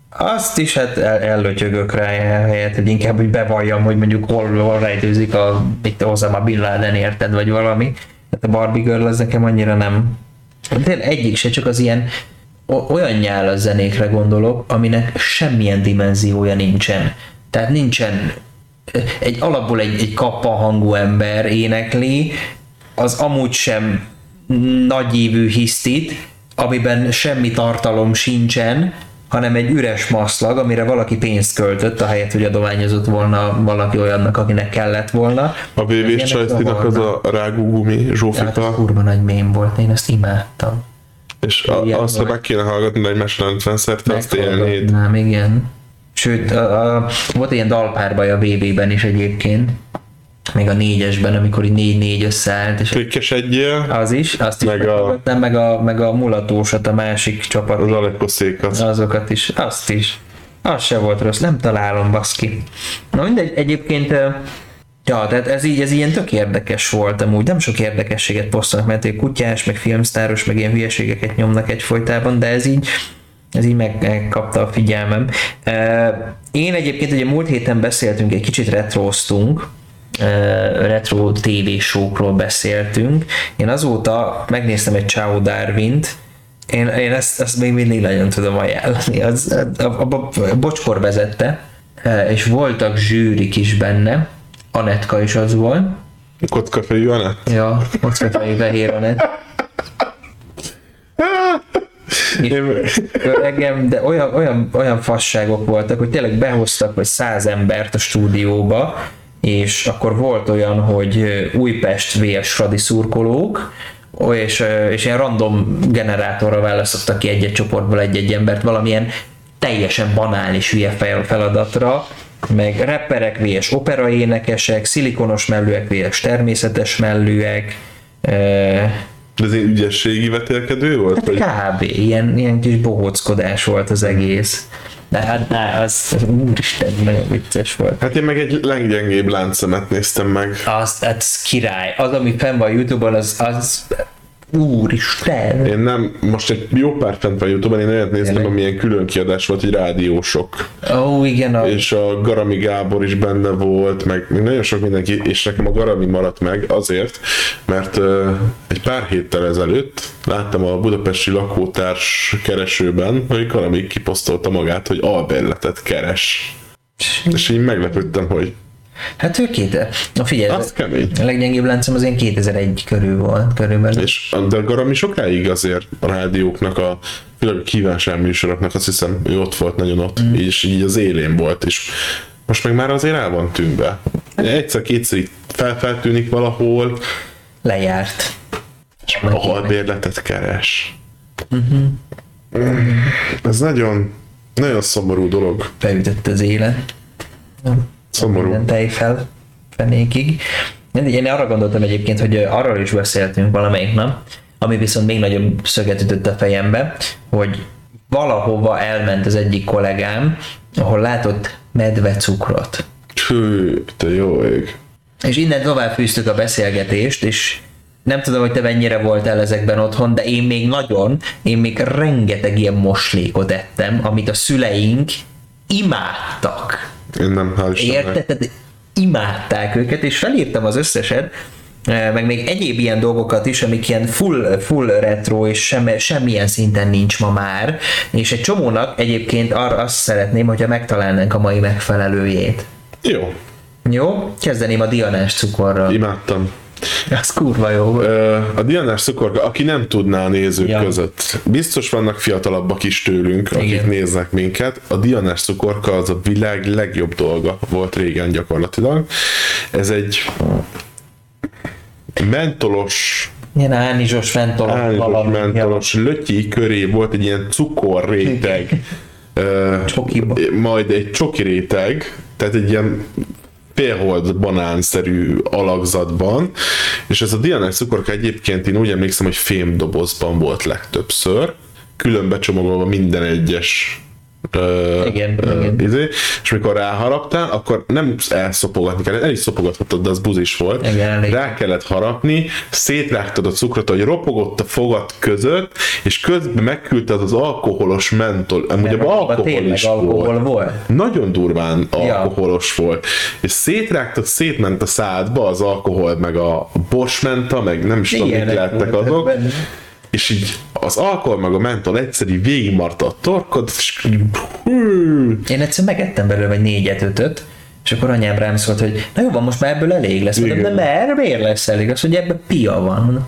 Azt is hát el, ellötyögök rá helyett, hogy inkább hogy bevalljam, hogy mondjuk hol, hol rejtőzik a, mit hozzám a Bin Laden érted, vagy valami. Tehát a Barbie Girl az nekem annyira nem. De egyik se, csak az ilyen olyan nyálas zenékre gondolok, aminek semmilyen dimenziója nincsen. Tehát nincsen egy alapból egy, egy kappa hangú ember énekli, az amúgy sem nagyívű hisztit, amiben semmi tartalom sincsen, hanem egy üres maszlag, amire valaki pénzt költött, ahelyett, hogy adományozott volna valaki olyannak, akinek kellett volna. a VV Sajtinak az a rágúgumi Hát az Zsófika, kurva nagy mém volt, én ezt imádtam. és a, azt, ha meg kéne hallgatni, de egymásra 50 szerte, azt élnéd. Nem, igen. Sőt, a, a, volt ilyen dalpárbaj a VB-ben is egyébként, még a négyesben, amikor így négy-négy összeállt, és Klikkesedjél, az is, azt is Meg a- a... meg, a, meg a mulatósat, a másik csapat, az Aleppo székat. azokat is, azt is. Az se volt rossz, nem találom, baszki. Na mindegy, egyébként Ja, tehát ez így, ez ilyen tök érdekes volt amúgy, nem sok érdekességet posztolnak, mert egy kutyás, meg filmsztáros, meg ilyen hülyeségeket nyomnak egyfolytában, de ez így, ez így meg- megkapta a figyelmem. Én egyébként ugye múlt héten beszéltünk, egy kicsit retróztunk, ö, retro TV show-król beszéltünk. Én azóta megnéztem egy Ciao Darwin-t, én, én ezt, ezt még mindig nagyon tudom ajánlani. Az, a, a, a, a bocskor vezette, és voltak zsűrik is benne, Anetka is az volt. Kockafejű Anett? Ja, fehér fehér Anett. Én, Öregem, de olyan, olyan, olyan fasságok voltak, hogy tényleg behoztak vagy száz embert a stúdióba, és akkor volt olyan, hogy Újpest vs. Fradi szurkolók, és, és ilyen random generátorra választottak ki egy-egy csoportból egy-egy embert valamilyen teljesen banális hülye fel- feladatra, meg rapperek vs. operaénekesek, szilikonos mellőek vs. természetes mellőek, ö, de ez egy ügyességi vetélkedő volt? Vagy? Kb. Ilyen, ilyen kis bohóckodás volt az egész. De hát ne, az, úristen, nagyon vicces volt. Hát én meg egy leggyengébb láncszemet néztem meg. Az, az király. Az, ami fenn van Youtube-on, az, az Úristen! Én nem, most egy jó pár fent van Youtube-on, én olyat néztem, Tényleg? amilyen külön kiadás volt, hogy rádiósok. Ó, igen, a... És a Garami Gábor is benne volt, meg nagyon sok mindenki, és nekem a Garami maradt meg azért, mert uh, egy pár héttel ezelőtt láttam a budapesti lakótárs keresőben, hogy Garami kiposztolta magát, hogy albérletet keres. És így meglepődtem, hogy Hát ő két... Na figyelj, az kemény. a leggyengébb láncom az én 2001 körül volt, körülbelül. És de Garami sokáig azért a rádióknak, a főleg a kívánság műsoroknak azt hiszem, ő ott volt nagyon ott, mm. és így az élén volt, és most meg már azért el van tűnve. Egyszer-kétszer felfeltűnik valahol, Lejárt. ahol bérletet keres. Mm. Ez nagyon, nagyon szomorú dolog. Beütött az élet. Szomorú. Minden tej fel fenékig. Én arra gondoltam egyébként, hogy arról is beszéltünk valamelyik nap, ami viszont még nagyobb szöget ütött a fejembe, hogy valahova elment az egyik kollégám, ahol látott medvecukrot. Hű, te jó ég. És innen tovább fűztük a beszélgetést, és nem tudom, hogy te mennyire voltál ezekben otthon, de én még nagyon, én még rengeteg ilyen moslékot ettem, amit a szüleink imádtak. Én nem, hál' Istennek. Érted? Imádták őket, és felírtam az összeset, eh, meg még egyéb ilyen dolgokat is, amik ilyen full, full retro, és sem, semmilyen szinten nincs ma már, és egy csomónak egyébként arra azt szeretném, hogyha megtalálnánk a mai megfelelőjét. Jó, Jó? Kezdeném a dianás cukorral. imádtam. Az kurva jó A Dianás cukorka, aki nem tudná a nézők Ja. ja. között, biztos vannak fiatalabbak is tőlünk, akik Igen. néznek minket. A Dianás cukorka az a világ legjobb dolga volt régen gyakorlatilag. Ez egy mentolos, Ilyen ánizsos mentolos ánizsos valami. mentolos lötyi köré volt egy ilyen cukorréteg, Csokiba. majd egy csoki réteg, tehát egy ilyen félhold banánszerű alakzatban, és ez a Dianás cukorka egyébként én úgy emlékszem, hogy fémdobozban volt legtöbbször, külön becsomagolva minden egyes ö, Igen, ö, igen. Izé, és mikor ráharaptál, akkor nem elszopogatni kellett, el is szopogathatod, de az buzis volt. Igen, elég. Rá kellett harapni, szétrágtad a cukrot, hogy ropogott a fogad között, és közben megküldted az alkoholos mentol. Amúgy abban alkohol is alkohol volt. volt. Nagyon durván Ja. alkoholos volt. És szétrágtad, szétment a szádba az alkohol, meg a borsmenta, meg nem is tudom, Ilyenek lettek azok. benne. És így az alkohol meg a mentol egyszerű végigmarta a torkod, és Én egyszer megettem belőle egy négyet, ötöt, és akkor anyám rám szólt, hogy na jó, van, most már ebből elég lesz. Mondom, de mert, miért lesz elég? Azt mondja, ebben pia van.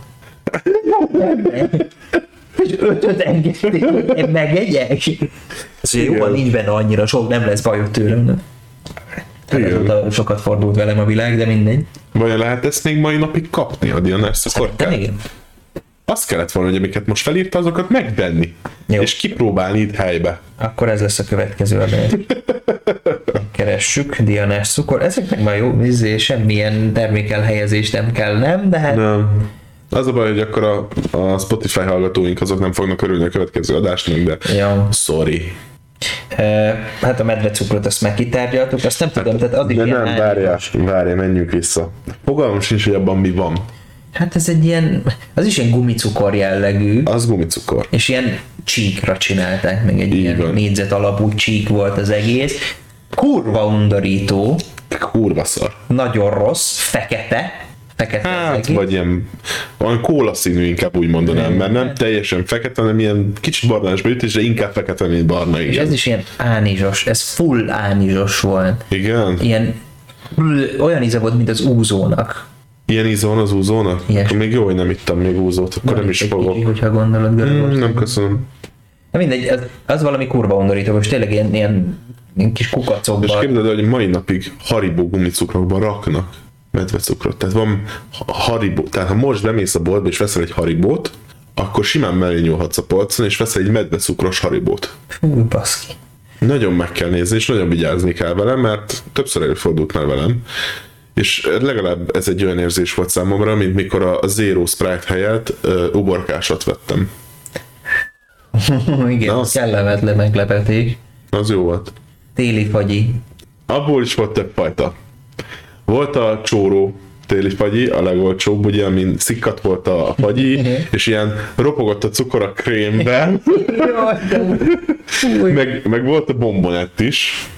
És ötöt engedték, hogy én megegyek. Azt mondja, jó, van, nincs benne annyira sok, nem lesz bajod tőlem. Hát Igen. azóta sokat fordult velem a világ, de mindegy. Vajon lehet ezt még mai napig kapni a Dianás De szukorkát? igen. Azt kellett volna, hogy amiket most felírta, azokat megvenni. Jó. És kipróbálni itt helybe. Akkor ez lesz a következő adás. Keressük, Dianás cukor. Ezek meg már jó, izé, semmilyen termékelhelyezést nem kell, nem? De hát Nem. Az a baj, hogy akkor a, a Spotify hallgatóink azok nem fognak örülni a következő adásnak, de Ja. sorry. E, hát a medvecukrot azt meg kitárgyaltuk, azt nem tudom, tehát az is De nem, várjál, várjál, menjünk vissza. Fogalmam sincs, hogy abban mi van. Hát ez egy ilyen, az is ilyen gumicukor jellegű, Az gumicukor. és ilyen csíkra csinálták, meg egy Így ilyen van. négyzet alapú csík volt az egész. Kurva undorító, Kurva szar. nagyon rossz, fekete, fekete az Hát, egész. vagy ilyen, olyan kóla színű inkább úgy mondanám, mert nem teljesen fekete, hanem ilyen kicsit barnásba ütés, de inkább fekete, mint barna, És igen. ez is ilyen ánizsos, ez full ánizsos volt. Igen? Ilyen olyan íze volt, mint az úzónak. Ilyen íze van az úzónak? Ilyes. Akkor még jó, hogy nem ittam még úzót, akkor nem is Egy fogok. Kicsi, hogyha gondolod, Mm, nem köszönöm. De mindegy, az, az valami kurva undorító, most tényleg ilyen, ilyen, ilyen kis És kukacokban. képzeld el, hogy mai napig Haribo gumicukrokban raknak medvecukrot. Tehát van ha- Haribo, tehát ha most bemész a boltba és veszel egy Haribót, akkor simán mellé nyúlhatsz a polcon, és veszel egy medvecukros Haribót. Fú, baszki. Nagyon meg kell nézni, és nagyon vigyázni kell vele, mert többször előfordult már velem, és legalább ez egy olyan érzés volt számomra, mint mikor a Zero Sprite helyett uh, uborkásat vettem. Igen, Na, az kellemetlen meglepetés. Az jó volt. Téli fagyi. Abból is volt több fajta. Volt a csóró, téli fagyi, a legolcsóbb, ugye, amin szikkat volt a fagyi, és ilyen ropogott a cukor a krémben, meg, meg volt a bombonett is,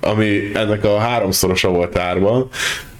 ami ennek a háromszorosa volt árban,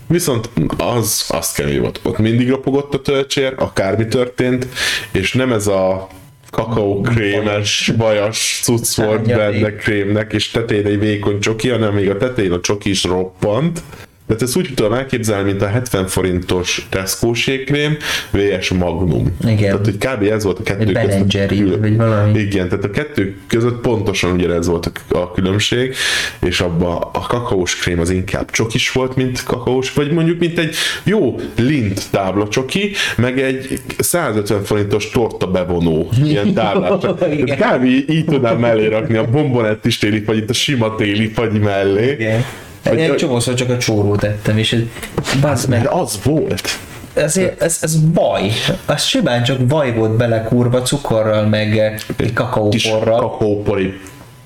Viszont az, az kemény volt. Ott mindig ropogott a töltsér, akármi történt, és nem ez a kakaó krémes, bajas cucc volt benne krémnek, és tetején egy vékony csoki, hanem még a tetején a csoki is roppant. Tehát ezt úgy tudom elképzelni, mint a 70 forintos Tesco krém vs Magnum. Igen. Tehát, hogy kb. ez volt a kettő Egy között. Jerry, kül- vagy valami. Igen, tehát a kettő között pontosan ugye ez volt a, különbség, és abban a kakaós krém az inkább csokis volt, mint kakaós, vagy mondjuk mint egy jó lint tábla csoki, meg egy 150 forintos torta bevonó ilyen. Tehát kb. így, tudnám mellé rakni a bombonettes téli fagyit a sima téli fagy mellé. Igen. Én egy csomószor csak a csórót tettem, és ez, bazd meg, Mert az volt. ezért, ez, ez baj. Az simán csak baj volt bele kurva cukorral, meg eh, kakaóporral, kakaópori.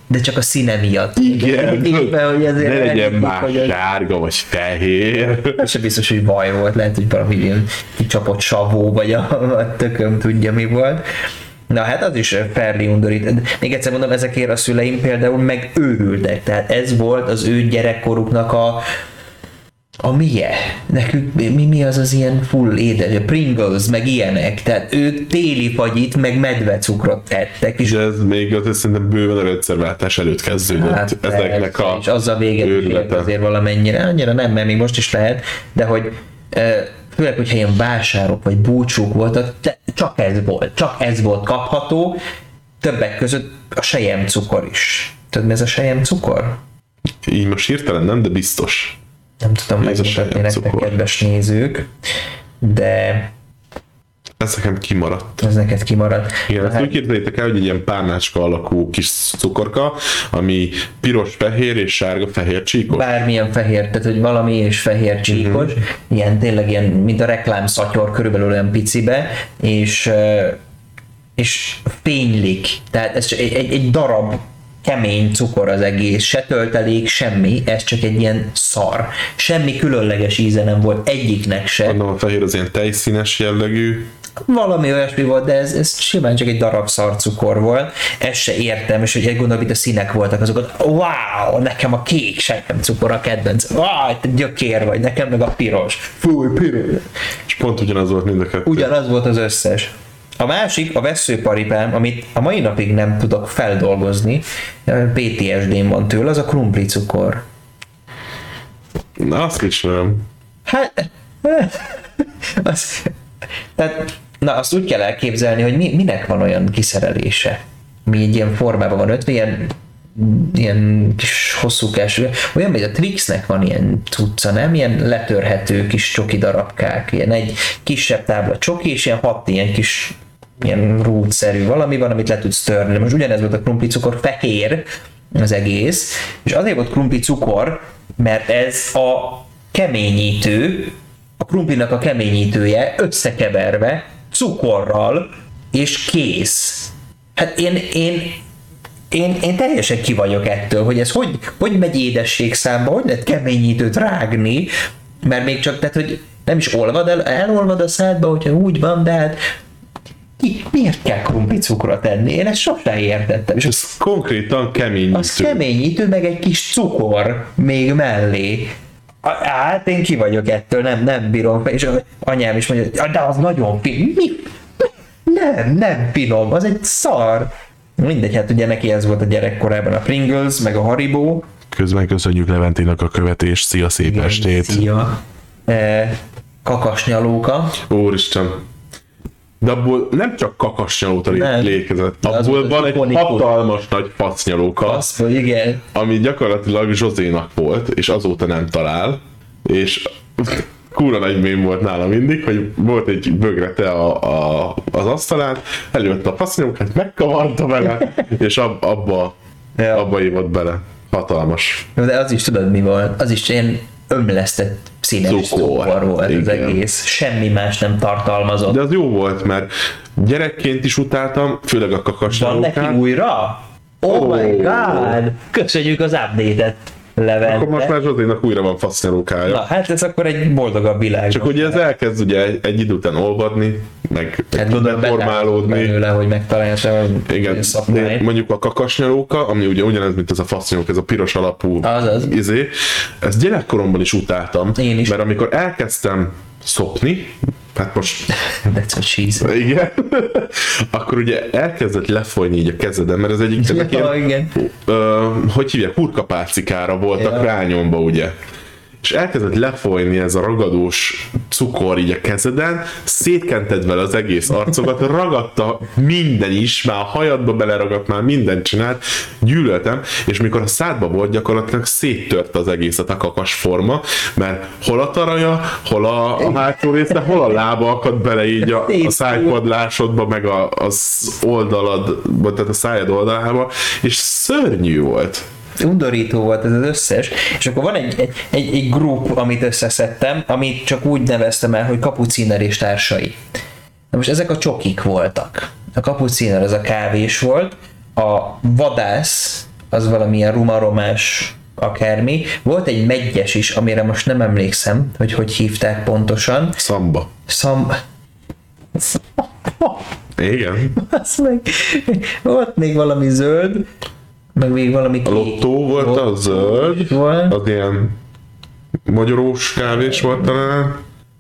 de csak a színe miatt. Igen. Éppen, hogy ezért Ne legyen már hogy sárga vagy fehér. Ez sem biztos, hogy baj volt, lehet, hogy valami ilyen kicsapott savó, vagy a, a tököm tudja mi volt. Na hát az is fairly undorít. Még egyszer mondom, ezekért a szüleim például megőrültek. Tehát ez volt az ő gyerekkoruknak a, a milye? Nekünk mi, mi az az ilyen full édes, Pringles, meg ilyenek. Tehát ők téli fagyit, meg medvecukrot tettek, és És ez még azért szerintem bőven a rendszerváltás előtt kezdődött hát, ezeknek a És az a őrülete. azért valamennyire, annyira nem, mert még most is lehet, de hogy főleg, hogyha ilyen vásárok vagy búcsúk voltak, csak ez volt, csak ez volt kapható, többek között a sejem cukor is. Tudod, mi ez a sejem cukor? Így most hirtelen nem, de biztos. Nem tudom megmutatni nektek, kedves nézők, de Ez nekem kimaradt. ez neked kimaradt. Igen, ezt úgy képzeljétek el, hogy egy ilyen párnácska alakú kis cukorka, ami piros, fehér és sárga, fehér csíkos. bármilyen fehér, tehát hogy valami és fehér csíkos, uh-huh. ilyen tényleg ilyen, mint a reklám szatyor, körülbelül olyan picibe, és, ö, és fénylik. Tehát ez egy, egy, egy darab kemény cukor az egész, se töltelék, semmi, ez csak egy ilyen szar. Semmi különleges íze nem volt egyiknek se. Mondom, a fehér az ilyen tejszínes jellegű. Valami olyasmi volt, de ez, ez simán csak egy darab szarcukor volt. Ezt se értem, és hogy egy gondolom, itt a színek voltak azok, wow, nekem a kék sejem cukor a kedvenc. Wow, te gyökér vagy, nekem meg a piros. Fúj, piros. És pont ugyanaz volt mind a kettő. Ugyanaz volt az összes. A másik, a veszőparipám, amit a mai napig nem tudok feldolgozni, PTSD-m van tőle, az a krumpli cukor. Na, azt ismerem. Hát, az, tehát, na azt úgy kell elképzelni, hogy mi, minek van olyan kiszerelése, mi egy ilyen formában van ötve, ilyen, ilyen kis hosszúkás, olyan, mint a Trixnek van ilyen cucca, nem? Ilyen letörhető kis csoki darabkák, ilyen egy kisebb tábla csoki, és ilyen hat ilyen kis ilyen rúdszerű valami van, amit le tudsz törni. De Most ugyanez volt a krumpli cukor, fehér az egész, és azért volt krumpli cukor, mert ez a keményítő, a krumplinak a keményítője összekeverve cukorral, és kész. Hát én, én, én, én teljesen ki vagyok ettől, hogy ez hogy, hogy megy édesség számba, hogy lehet keményítőt rágni, mert még csak, tehát, hogy nem is olvad el, elolvad a szádba, hogyha úgy van, de hát ki, miért kell krumpli cukrot enni? Én ezt sosem értettem. És Ez konkrétan kemény. az keményítő, meg egy kis cukor még mellé. A- Hát én ki vagyok ettől, nem, nem bírom. És a anyám is mondja, "Ja, de az nagyon finom. Mi? Nem, nem finom, az egy szar. Mindegy, hát ugye neki ez volt a gyerekkorában a Pringles, meg a Haribo. Közben köszönjük Leventének a követést. Szia, szép estét. Szia. E, kakasnyalóka. Úristen. De abból nem csak kakasnyalóta az abból van egy ikonikus. hatalmas nagy hogy igen. ami gyakorlatilag Zsozénak volt, és azóta nem talál, és kúra nagy mém volt nála mindig, hogy volt egy bögrete a, a, az asztalán, előtt a facnyalókát, megkavarta vele, és ab, abba, Ja. abba ívott bele. Hatalmas. De az is tudod mi volt? Az is ilyen ömlesztett színes cukor volt az Igen. egész. Semmi más nem tartalmazott. De az jó volt, mert gyerekként is utáltam, főleg a Van neki újra? Oh, Ó. my god! Köszönjük az update-et! Levente. Akkor most már Zsozénak újra van fasznyalókája. Na, hát ez akkor egy boldogabb világ. Csak ugye ez elkezd ugye egy, egy idő után olvadni, meg hát gondolom formálódni. belőle, hogy megtalálja a Igen, de mondjuk a kakasnyalóka, ami ugye ugyanez, mint ez a fasznyalóka, ez a piros alapú Azaz. izé, ezt gyerekkoromban is utáltam, Én is. mert amikor elkezdtem szopni, hát most... That's she said. Igen. akkor ugye elkezdett lefolyni így a kezeden, mert ez egyik ezek Ja, ilyen, igen. ö, hogy hívják, hurkapálcikára voltak Ja. rányomva, ugye. És elkezdett lefolyni ez a ragadós cukor így a kezeden, szétkented vele az egész arcodat, ragadta minden is, már a hajadba beleragadt, már mindent csinált, gyűlöltem, és mikor a szádba volt, gyakorlatilag széttörte az egészet a kakas forma, mert hol a taraja, hol a, a hátsó része, hol a lába akadt bele így a, a szájpadlásodba, meg a, az oldalad, tehát a szájad oldalába, és szörnyű volt. Undorító volt ez az összes, és akkor van egy, egy, egy, egy grup, amit összeszedtem, amit csak úgy neveztem el, hogy kapuciner és társai. Na most ezek a csokik voltak. A kapuciner az a kávés volt, a vadász az valamilyen rumaromás akármi. Volt egy megyes is, amire most nem emlékszem, hogy hogy hívták pontosan. Szamba. Szam... Igen. Azt meg, volt még valami zöld, meg még valami A lottó volt a zöld, Volt. az ilyen magyarós kávés volt talán.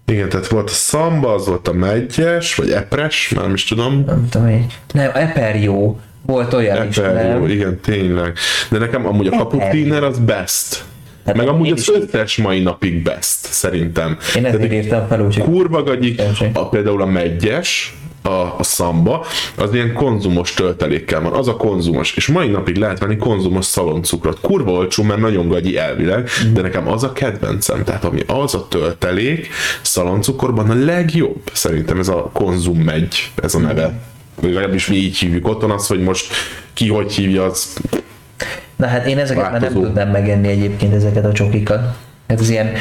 Igen, tehát volt a szamba, az volt a megyes, vagy epres, már nem is tudom. Nem tudom, hogy... Nem, Eperjó. Volt olyan is, Eper, jó, nem? igen, tényleg. De nekem amúgy a Eper, kapuciner az best. Hát Meg amúgy én az is- összes mai napig best, szerintem. Én ezért írtam fel, úgyhogy... kurva Köszönöm. a, például a megyes, a, a szamba, az ilyen konzumos töltelékkel van, az a konzumos, és mai napig lehet venni konzumos szaloncukrot. Kurva olcsó, mert nagyon gagyi elvileg, de nekem az a kedvencem, tehát ami az a töltelék szaloncukorban a legjobb, szerintem ez a konzum megy, ez a neve. Vagy legalábbis mi így hívjuk otthon, az, hogy most ki hogy hívja, az Na hát én ezeket már nem Változó. tudnám megenni egyébként ezeket a csokikat. Hát ilyen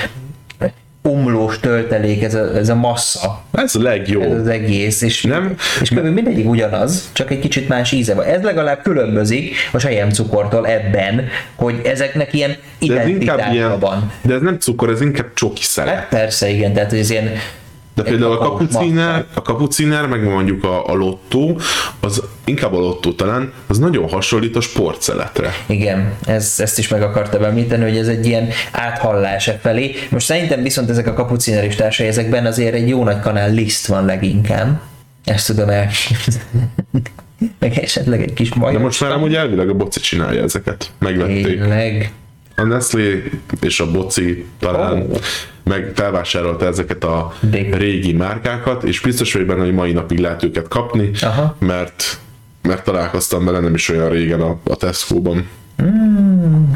omlós töltelék, ez a, ez a massza, ez a legjobb. ez az egész, és, Nem? és kb. mindegyik ugyanaz, csak egy kicsit más íze van. Ez legalább különbözik a sejem cukortól ebben, hogy ezeknek ilyen identitása van. de ez nem cukor, ez inkább csoki szele. Hát persze, igen, tehát ez ilyen De például a kapuciner, a kapuciner, meg mondjuk a, a lottó, az inkább a lottó talán, az nagyon hasonlít a sportszeletre. Igen, ez, ezt is meg akartam említeni, hogy ez egy ilyen áthallás e felé. Most szerintem viszont ezek a kapuciner és társai, ezekben azért egy jó nagy kanál liszt van leginkább. Ezt tudom elképzelni. Meg esetleg egy kis majom. De most már amúgy elvileg a boci csinálja ezeket. Megvették. Tényleg. A Nestlé és a boci talán Ó. meg felvásárolta ezeket a De- régi márkákat, és biztos vagyok benne, hogy mai napig lehet őket kapni, Aha. mert mert találkoztam vele nem is olyan régen a, a Tesco-ban.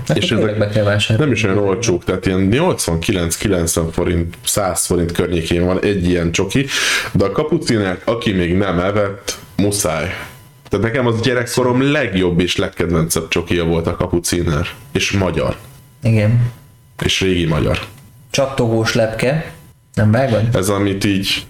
Hát És ezek be kell vásárolni. Nem is olyan olcsók, tehát ilyen 89-90 forint, 100 forint környékén van egy ilyen csoki, de a kapucinert, aki még nem evett, muszáj. Tehát nekem az gyerekkorom legjobb és legkedvencebb csokija volt a kapuciner. És magyar. Igen. És régi magyar. Csattogós lepke. Nem vágod? Ez amit így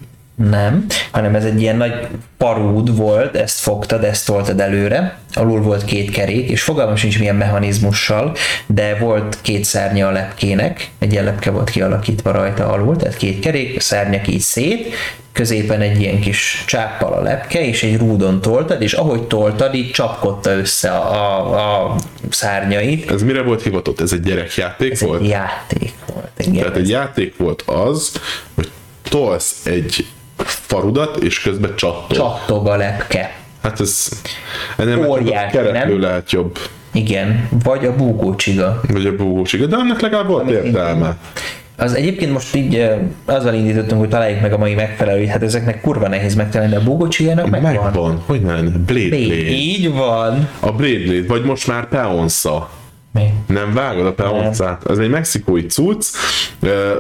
Nem, hanem ez egy ilyen nagy parúd volt, ezt fogtad, ezt toltad előre, alul volt két kerék, és fogalmam sincs milyen mechanizmussal, de volt két szárnya a lepkének, egy ilyen lepke volt kialakítva rajta alul, tehát két kerék, a szárnyak így szét, középen egy ilyen kis csáppal a lepke, és egy rúdon toltad, és ahogy toltad, így csapkodta össze a, a, a szárnyait. Ez mire volt hivatott? Ez egy gyerekjáték Ez volt? egy játék volt. Igen. Tehát egy játék volt az, hogy tolsz egy farudat, és közben csattol. Csattog a lepke. Hát ez ennél Óriási, keretlő nem? lehet jobb. Igen, vagy a búgócsiga. Vagy a búgósig, de annak legalább volt Amit értelme. Az egyébként most így azzal indítottunk, hogy találjuk meg a mai megfelelőt, hát ezeknek kurva nehéz megtalálni, a búgócsigának megvan. Megvan, hogy nem? Blade Blade. Blade. Így van. A Blade Blade, vagy most már Peonsa. Mi? Nem vágod a Peonszát? Ez egy mexikói cucc,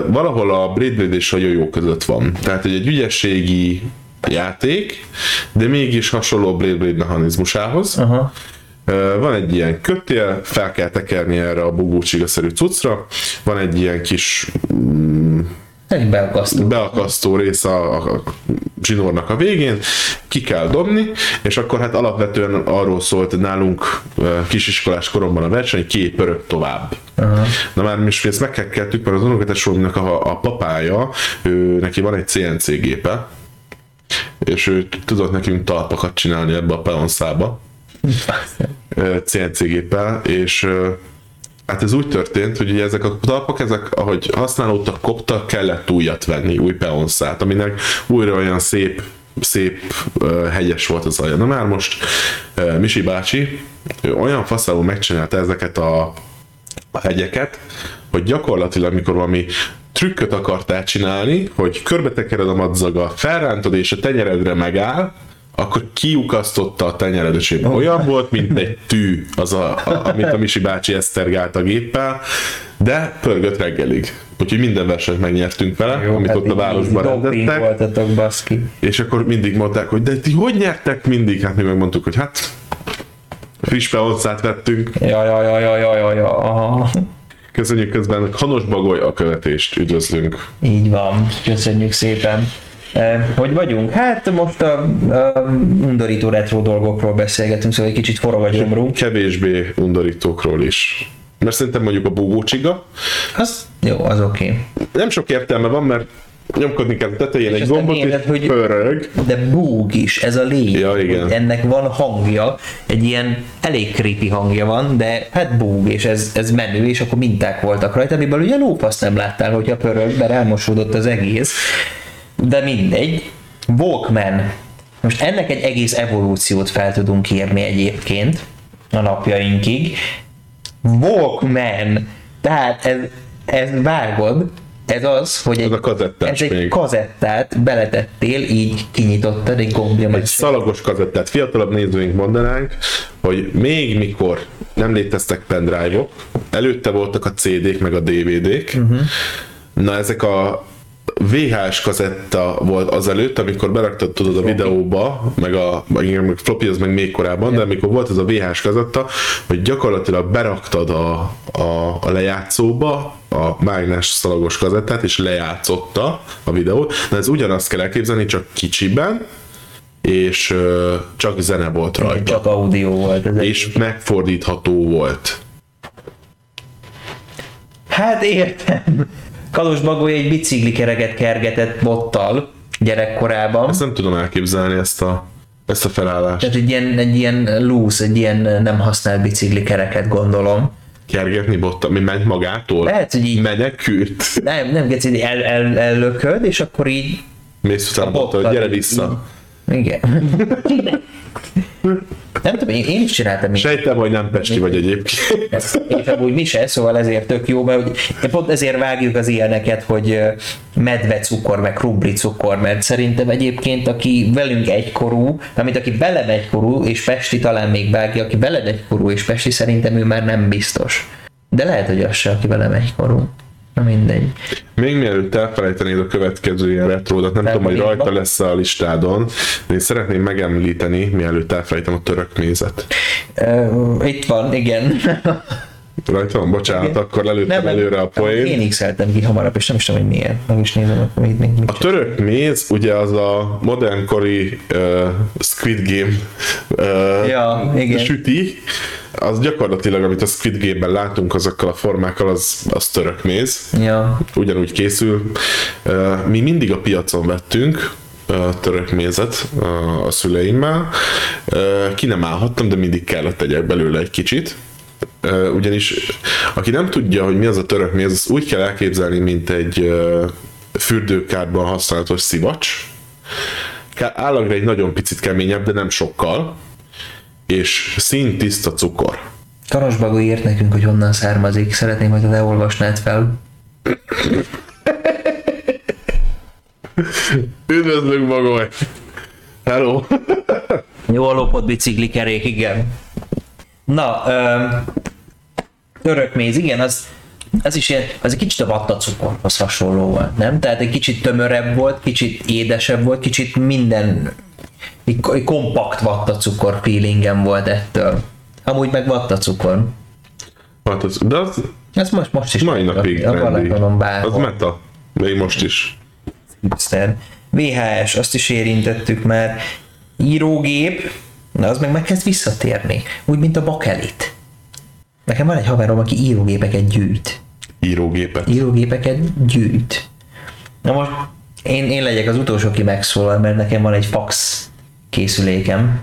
valahol a Blade Blade és a Jojo között van. Tehát egy, egy ügyességi játék, de mégis hasonló Blade Blade mechanizmusához. Aha. Van egy ilyen kötél, fel kell tekerni erre a bugócsigaszerű cuccra, van egy ilyen kis Egy beakasztó. beakasztó rész a, a, zsinórnak a végén, ki kell dobni, és akkor hát alapvetően arról szólt nálunk kisiskolás koromban a verseny, ki pörög tovább. Uh-huh. Na már most ezt megkekkeltük, mert az unokatesómnak a, a papája, ő, neki van egy CNC gépe, és ő tudott nekünk talpakat csinálni ebbe a peonszába. CNC géppel, és hát ez úgy történt, hogy ugye ezek a talpak, ezek ahogy használódtak, koptak, kellett újat venni, új peonszát, aminek újra olyan szép szép ö, hegyes volt az alja. Na már most ö, Misi bácsi olyan faszául megcsinálta ezeket a, a hegyeket, hogy gyakorlatilag, mikor valami trükköt akartál csinálni, hogy körbetekered a madzaga, felrántod és a tenyeredre megáll, akkor kiukasztotta a tenyeredet, oh. olyan volt, mint egy tű, az a, a, amit a Misi bácsi esztergált a géppel, de pörgött reggelig. Úgyhogy minden versenyt megnyertünk vele, Jó, amit hát ott a városban rendettek. voltatok, baszki. És akkor mindig mondták, hogy de ti hogy nyertek mindig? Hát mi megmondtuk, hogy hát friss peoncát vettünk. Ja, ja, ja, ja, ja, ja, ja. Aha. Köszönjük közben Hanos Bagoly a követést, üdvözlünk. Így van, köszönjük szépen. Hogy vagyunk? Hát most a, a undorító retro dolgokról beszélgetünk, szóval egy kicsit forog a gyomrunk. Kevésbé undorítókról is. Mert szerintem mondjuk a búgócsiga, Az jó, az oké. Okay. nem sok értelme van, mert nyomkodni kell a tetején egy aztán gombot, és érted, hogy- pörög. De búg is, ez a lényeg. Ja, igen. Ennek van hangja, egy ilyen elég creepy hangja van, de hát búg, és ez, ez menő, és akkor minták voltak rajta, amiből ugye lófaszt nem láttál, hogyha pörög, mert elmosódott az egész. De mindegy. Walkman. Most ennek egy egész evolúciót fel tudunk írni egyébként a napjainkig. Walkman. Tehát ez, ez vágod, ez az, hogy egy, a kazettás ez egy még. kazettát beletettél, így kinyitottad egy gombja Egy szalagos kazettát. Fiatalabb nézőink mondanánk, hogy még mikor nem léteztek pendrive-ok, előtte voltak a CD-k meg a DVD-k, uh-huh. na ezek a VHS kazetta volt azelőtt, amikor beraktad tudod a videóba, meg a meg, igen, meg floppy az meg még korábban, de amikor volt ez a VHS kazetta, hogy gyakorlatilag beraktad a, a, a lejátszóba a mágnes szalagos kazettát, és lejátszotta a videót. Na ez ugyanazt kell elképzelni, csak kicsiben, és ö, csak zene volt rajta. Csak audio volt. Ez És megfordítható volt. Hát értem. Kalos Bagoly egy biciklikereket kergetett bottal gyerekkorában. Ezt nem tudom elképzelni, ezt a, ezt a felállást. Tehát egy ilyen, egy ilyen loose, egy ilyen nem használt biciklikereket gondolom. Kergetni botta, mi ment magától? Lehet, hogy így Menekült. nem, nem geci, el, el, ellököd, és akkor így Mész utána botta, hogy bottal gyere így- vissza. Igen. nem tudom, én, én is csináltam. Sejtem, hogy nem Pesti vagy egyébként. És amúgy mi se, szóval ezért tök jó, mert hogy pont ezért vágjuk az ilyeneket, hogy ö, medve cukor, meg cukor, mert szerintem egyébként, aki velünk egykorú, amit aki velem egykorú, és Pesti talán még vágja, aki veled egykorú, és Pesti szerintem ő már nem biztos. De lehet, hogy az se, aki velem egykorú. Na mindegy. Még mielőtt elfelejtenéd a következő ilyen retródat, nem tudom, hogy rajta lesz a listádon, de én szeretném megemlíteni, mielőtt elfelejtem a török mézet. Uh, itt van, igen. Rajta van, bocsánat, akkor lelőttem előre a poén. Én x ki hamarabb, és nem is tudom, hogy miért. Meg is nézem, akkor mit, mit, mit A török méz, ugye az a modernkori uh, Squid Game uh, Ja, igen. süti, az gyakorlatilag, amit a Squid Game-ben látunk azokkal a formákkal, az, az török méz. Ja, Ugyanúgy készül. Uh, mi mindig a piacon vettünk, török mézet a szüleimmel. Ki nem állhattam, de mindig kellett tegyek belőle egy kicsit. Ugyanis aki nem tudja, hogy mi az a török méz, azt úgy kell elképzelni, mint egy fürdőkádban használatos szivacs. Állagra egy nagyon picit keményebb, de nem sokkal. És szín tiszta cukor. Karosbagó írt nekünk, hogy honnan származik. Szeretném, hogy te olvasnád fel. Üdvözlünk Bagoly! Hello! Jól lopott bicikli kerék, igen. Na, öm, török méz, igen, az, az is ilyen, az egy kicsit a vattacukorhoz hasonló volt, nem? Tehát egy kicsit tömörebb volt, kicsit édesebb volt, kicsit minden, egy, egy kompakt vattacukor feelingem volt ettől. Amúgy meg vattacukor. Hát az, de az Ez most, most is mai napig trendi. Balatonon Az meta. Még most is. hipster. VHS, azt is érintettük már, írógép, na az meg megkezd visszatérni, úgy, mint a bakelit. Nekem van egy haverom, aki írógépeket gyűjt. Írógépet. Írógépeket gyűjt. Na most én, én legyek az utolsó, aki megszólal, mert nekem van egy fax készülékem,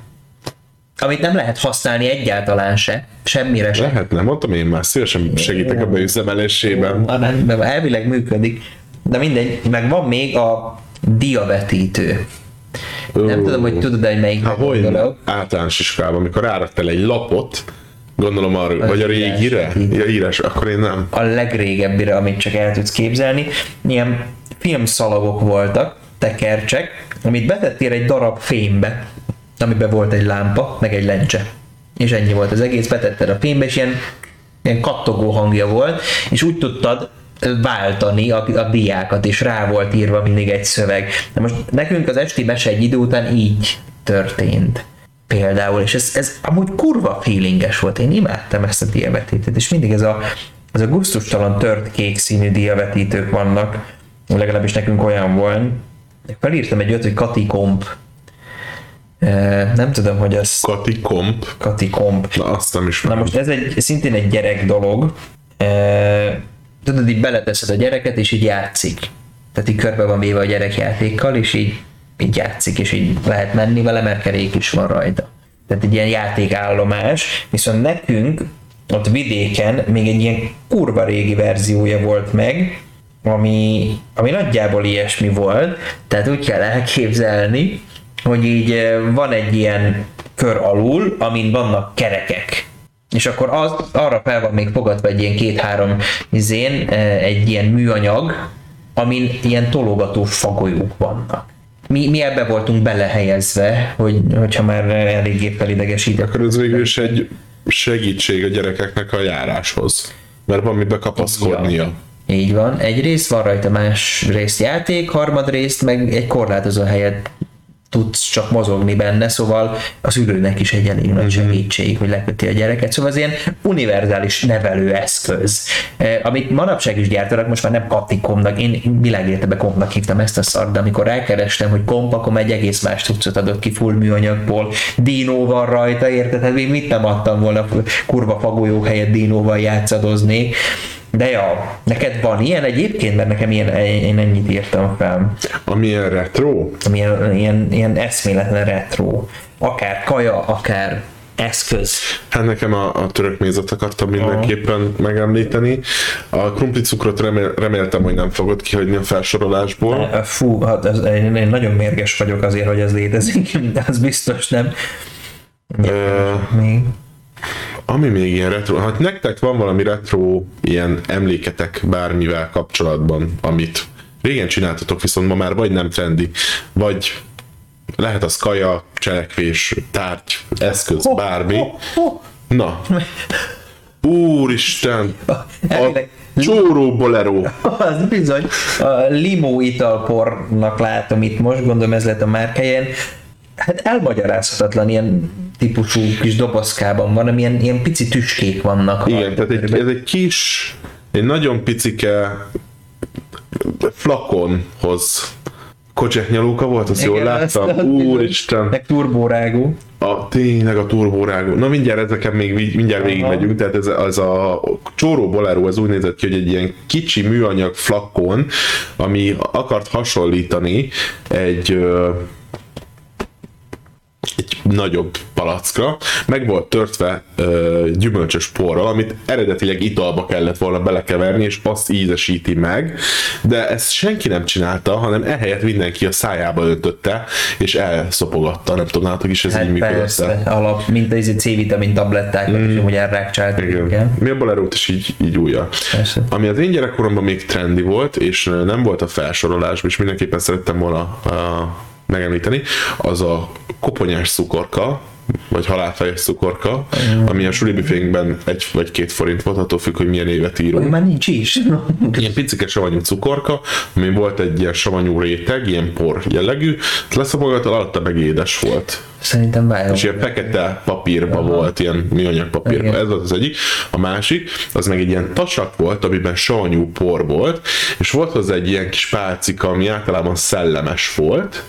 amit nem lehet használni egyáltalán se, semmire se. Lehet, nem mondtam én már szívesen segítek a beüzemelésében. Ah, nem, nem, elvileg működik. De mindegy, meg van még a diavetítő. Nem tudom, hogy tudod, hogy melyik Hát hogy általános iskolában, amikor árattál egy lapot, gondolom arra, vagy a régire, ja, írás, akkor én nem. A legrégebbire, amit csak el tudsz képzelni. Ilyen filmszalagok voltak, tekercsek, amit betettél egy darab fémbe, amiben volt egy lámpa, meg egy lencse. És ennyi volt az egész, betetted a fémbe, és ilyen, ilyen kattogó hangja volt, és úgy tudtad váltani a, a diákat, és rá volt írva mindig egy szöveg. De most nekünk az esti mese egy idő után így történt. Például, és ez, ez amúgy kurva feelinges volt, én imádtam ezt a diavetítőt, és mindig ez a, ez a gusztustalan tört kék színű diavetítők vannak, legalábbis nekünk olyan volt. Felírtam egy öt, hogy Kati Komp. E, nem tudom, hogy az Kati Komp, Kati Komp. na azt nem Na ismerem. most ez egy, szintén egy gyerek dolog. E, tudod, így beleteszed a gyereket, és így játszik. Tehát így körbe van véve a gyerek játékkal, és így, így játszik, és így lehet menni vele, mert kerék is van rajta. Tehát egy ilyen játékállomás, viszont nekünk ott vidéken még egy ilyen kurva régi verziója volt meg, ami, ami nagyjából ilyesmi volt, tehát úgy kell elképzelni, hogy így van egy ilyen kör alul, amin vannak kerekek. És akkor az, arra fel van még fogadva egy ilyen két-három izén, egy ilyen műanyag, amin ilyen tologatós fagolyók vannak. Mi, mi ebbe voltunk belehelyezve, hogy, hogyha már eléggé felidegesített. Akkor ez végül is egy segítség a gyerekeknek a járáshoz. Mert van mibe kapaszkodnia. Így van. Egy rész van rajta, más rész játék, harmad részt meg egy korlátozó helyet tudsz csak mozogni benne, szóval az ülőnek is egy elég nagy segítség, hogy leköti a gyereket. Szóval az ilyen univerzális nevelő eszköz, eh, amit manapság is gyártanak, most már nem Katikomnak, én világéletben kompnak hívtam ezt a szart, de amikor rákerestem, hogy komp, akkor egy egész más cuccot adott ki full műanyagból, dinó van rajta, érted? Hát én mit nem adtam volna kurva fagolyók helyett dinóval játszadoznék. De ja, neked van ilyen egyébként, mert nekem ilyen, én ennyit írtam fel. Ami ilyen retro, Ami ilyen, ilyen, eszméletlen retro. Akár kaja, akár eszköz. hát nekem a, a török mézet akartam mindenképpen megemlíteni. A krumpli cukrot remél, reméltem, hogy nem fogod kihagyni a felsorolásból. Fú, hát ez, én, én nagyon mérges vagyok azért, hogy ez létezik, de az biztos nem. Ö, Még. Ami még ilyen retro, hát nektek van valami retro ilyen emléketek bármivel kapcsolatban, amit régen csináltatok, viszont ma már vagy nem trendi, vagy lehet az kaja, cselekvés, tárgy, eszköz, bármi. Na. Úristen! A csóró bolero. Az bizony. A limó italpornak látom itt most, gondolom ez lett a márkáján. Hát elmagyarázhatatlan ilyen típusú kis dobozkában van, amilyen ilyen pici tüskék vannak. Igen, tehát egy, ez egy kis, egy nagyon picike flakonhoz kocseknyalóka volt, azt jól Igen, azt láttam? láttam. Úristen! Meg turbórágú. A, tényleg a turbórágú. Na mindjárt ezeken még mindjárt végig megyünk, tehát ez, ez a csóró bolero, ez úgy nézett ki, hogy egy ilyen kicsi műanyag flakon, ami akart hasonlítani egy egy nagyobb palackra, meg volt törtve ö, gyümölcsös porral, amit eredetileg italba kellett volna belekeverni, és azt ízesíti meg, de ezt senki nem csinálta, hanem ehelyett mindenki a szájába öntötte, és elszopogatta. Nem tudom, nálatok is ez Hát így működött. alap, mint az C-vitamin tabletták, mm. és amúgy elrákcsáltak Igen. Mi a bolerót is így, így újja. Persze. Ami az én gyerekkoromban még trendi volt, és nem volt a felsorolásban, és mindenképpen szerettem volna uh, megemlíteni, az a koponyás cukorka, vagy halálfejes cukorka, ami a sulibifénkben egy vagy két forint volt, attól függ, hogy milyen évet írunk. Már nincs is. Ilyen picike savanyú cukorka, ami volt egy ilyen savanyú réteg, ilyen por jellegű, leszapogatod, alatta meg édes volt. Szerintem várom. És ilyen fekete papírba volt, ilyen műanyag papírba. Igen. Ez volt az egyik. A másik, az meg egy ilyen tasak volt, amiben savanyú por volt, és volt hozzá egy ilyen kis pálcika, ami általában szellemes volt,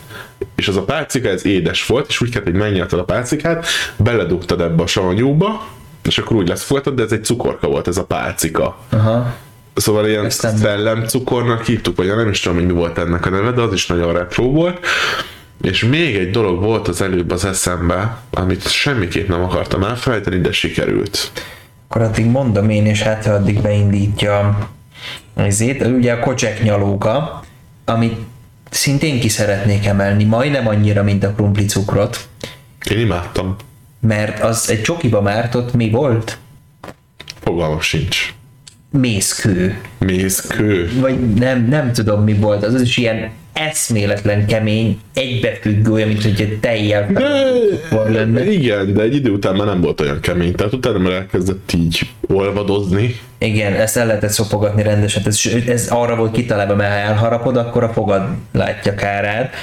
és az a pálcika, ez édes volt, és úgy kellett, hogy megnyelted a pálcikát, beledugtad ebbe a savanyúba, és akkor úgy lesz folytad, de ez egy cukorka volt, ez a pálcika. Aha. Szóval ilyen szellemcukornak hívtuk, vagy nem is tudom, hogy mi volt ennek a neve, de az is nagyon retro volt. És még egy dolog volt az előbb az eszembe, amit semmiképp nem akartam elfelejteni, de sikerült. Akkor addig mondom én, és hát addig beindítja ezért. Ugye a kocsek nyalóka, amit szintén ki szeretnék emelni, majdnem annyira, mint a krumpli cukrot, Én imádtam. mert az egy csokiba mártott mi volt? Fogalmam sincs. Mészkő. Mészkő. Vagy nem, nem tudom mi volt, az is ilyen eszméletlen kemény, egybefüggő, olyan, mint hogy egy tejjel fel lenne. Igen, de egy idő után már nem volt olyan kemény, tehát utána már elkezdett így olvadozni. Igen, ezt el lehetett szopogatni rendesen. Ez, ez arra volt kitalálva, mert ha elharapod, akkor a fogad látja kárát.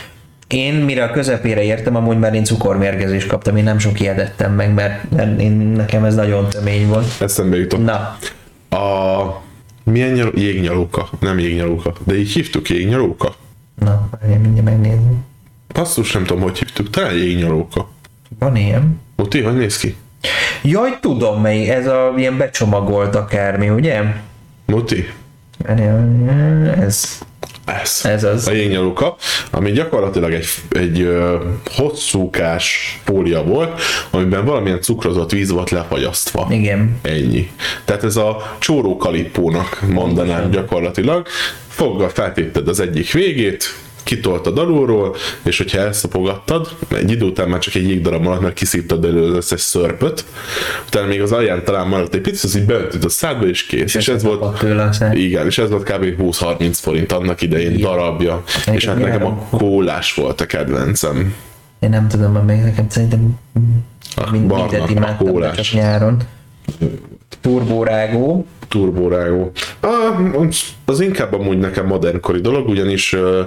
Én mire a közepére értem, amúgy már én cukormérgezést kaptam, én nem sok ilyet ettem meg, mert én, nekem ez nagyon tömény volt. Eszembe jutott. Na, A... Milyen nyaló... Jégnyalóka. Nem jégnyalóka. De így hívtuk jégnyalóka. Na, várjál, mindjárt megnézni. Basszus, nem tudom, hogy hívtuk. Talán jégnyalóka. Van ilyen? Muti, hogy néz ki? Jaj, tudom mely, ez a ilyen becsomagolt akármi, ugye? Muti? Ez, Ez. ez az. A jégnyalóka, ami gyakorlatilag egy, egy ö, hosszúkás fólia volt, amiben valamilyen cukrozott víz volt lefagyasztva. Igen. Ennyi. Tehát ez a csóró kalipónak mondanám gyakorlatilag. Foggal feltépted az egyik végét, kitoltad alulról, és hogyha elszapogattad, egy idő után már csak egy jégdarab maradt, mert kiszívtad belőle az összes szörpöt, utána még az alján talán maradt egy picit, az így beöntöd a szádba, és kész. És ez volt, tőle igen, és ez volt kb. 20-30 forint annak idején Igen. darabja. Igen, és hát nekem a kólás volt a kedvencem. Én nem tudom, mert még nekem szerintem mind, a imádtam, csak nyáron. Turbórágó. Turborágó. Ah, az inkább amúgy nekem modernkori dolog, ugyanis ö,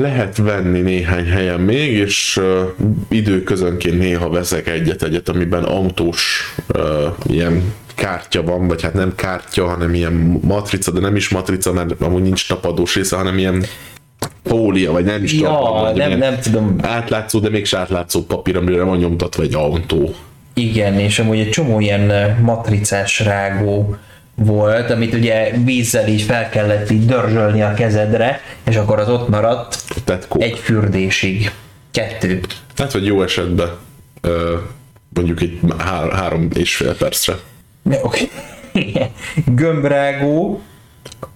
lehet venni néhány helyen még, és ö, időközönként néha veszek egyet-egyet, amiben autós ilyen kártya van, vagy hát nem kártya, hanem ilyen matrica, de nem is matrica, mert amúgy nincs tapadós része, hanem ilyen fólia, vagy nem is tudom. Ja, mondani, nem, nem tudom. Átlátszó, de mégse átlátszó papír, amire van nyomtatva egy autó. Igen, és amúgy egy csomó ilyen matricás rágó volt, amit ugye vízzel így fel kellett így dörzsölni a kezedre, és akkor az ott maradt Tehát kók. egy fürdésig. Kettő. Hát, vagy jó esetben mondjuk egy há- három és fél percre. Oké. Gömbrágó.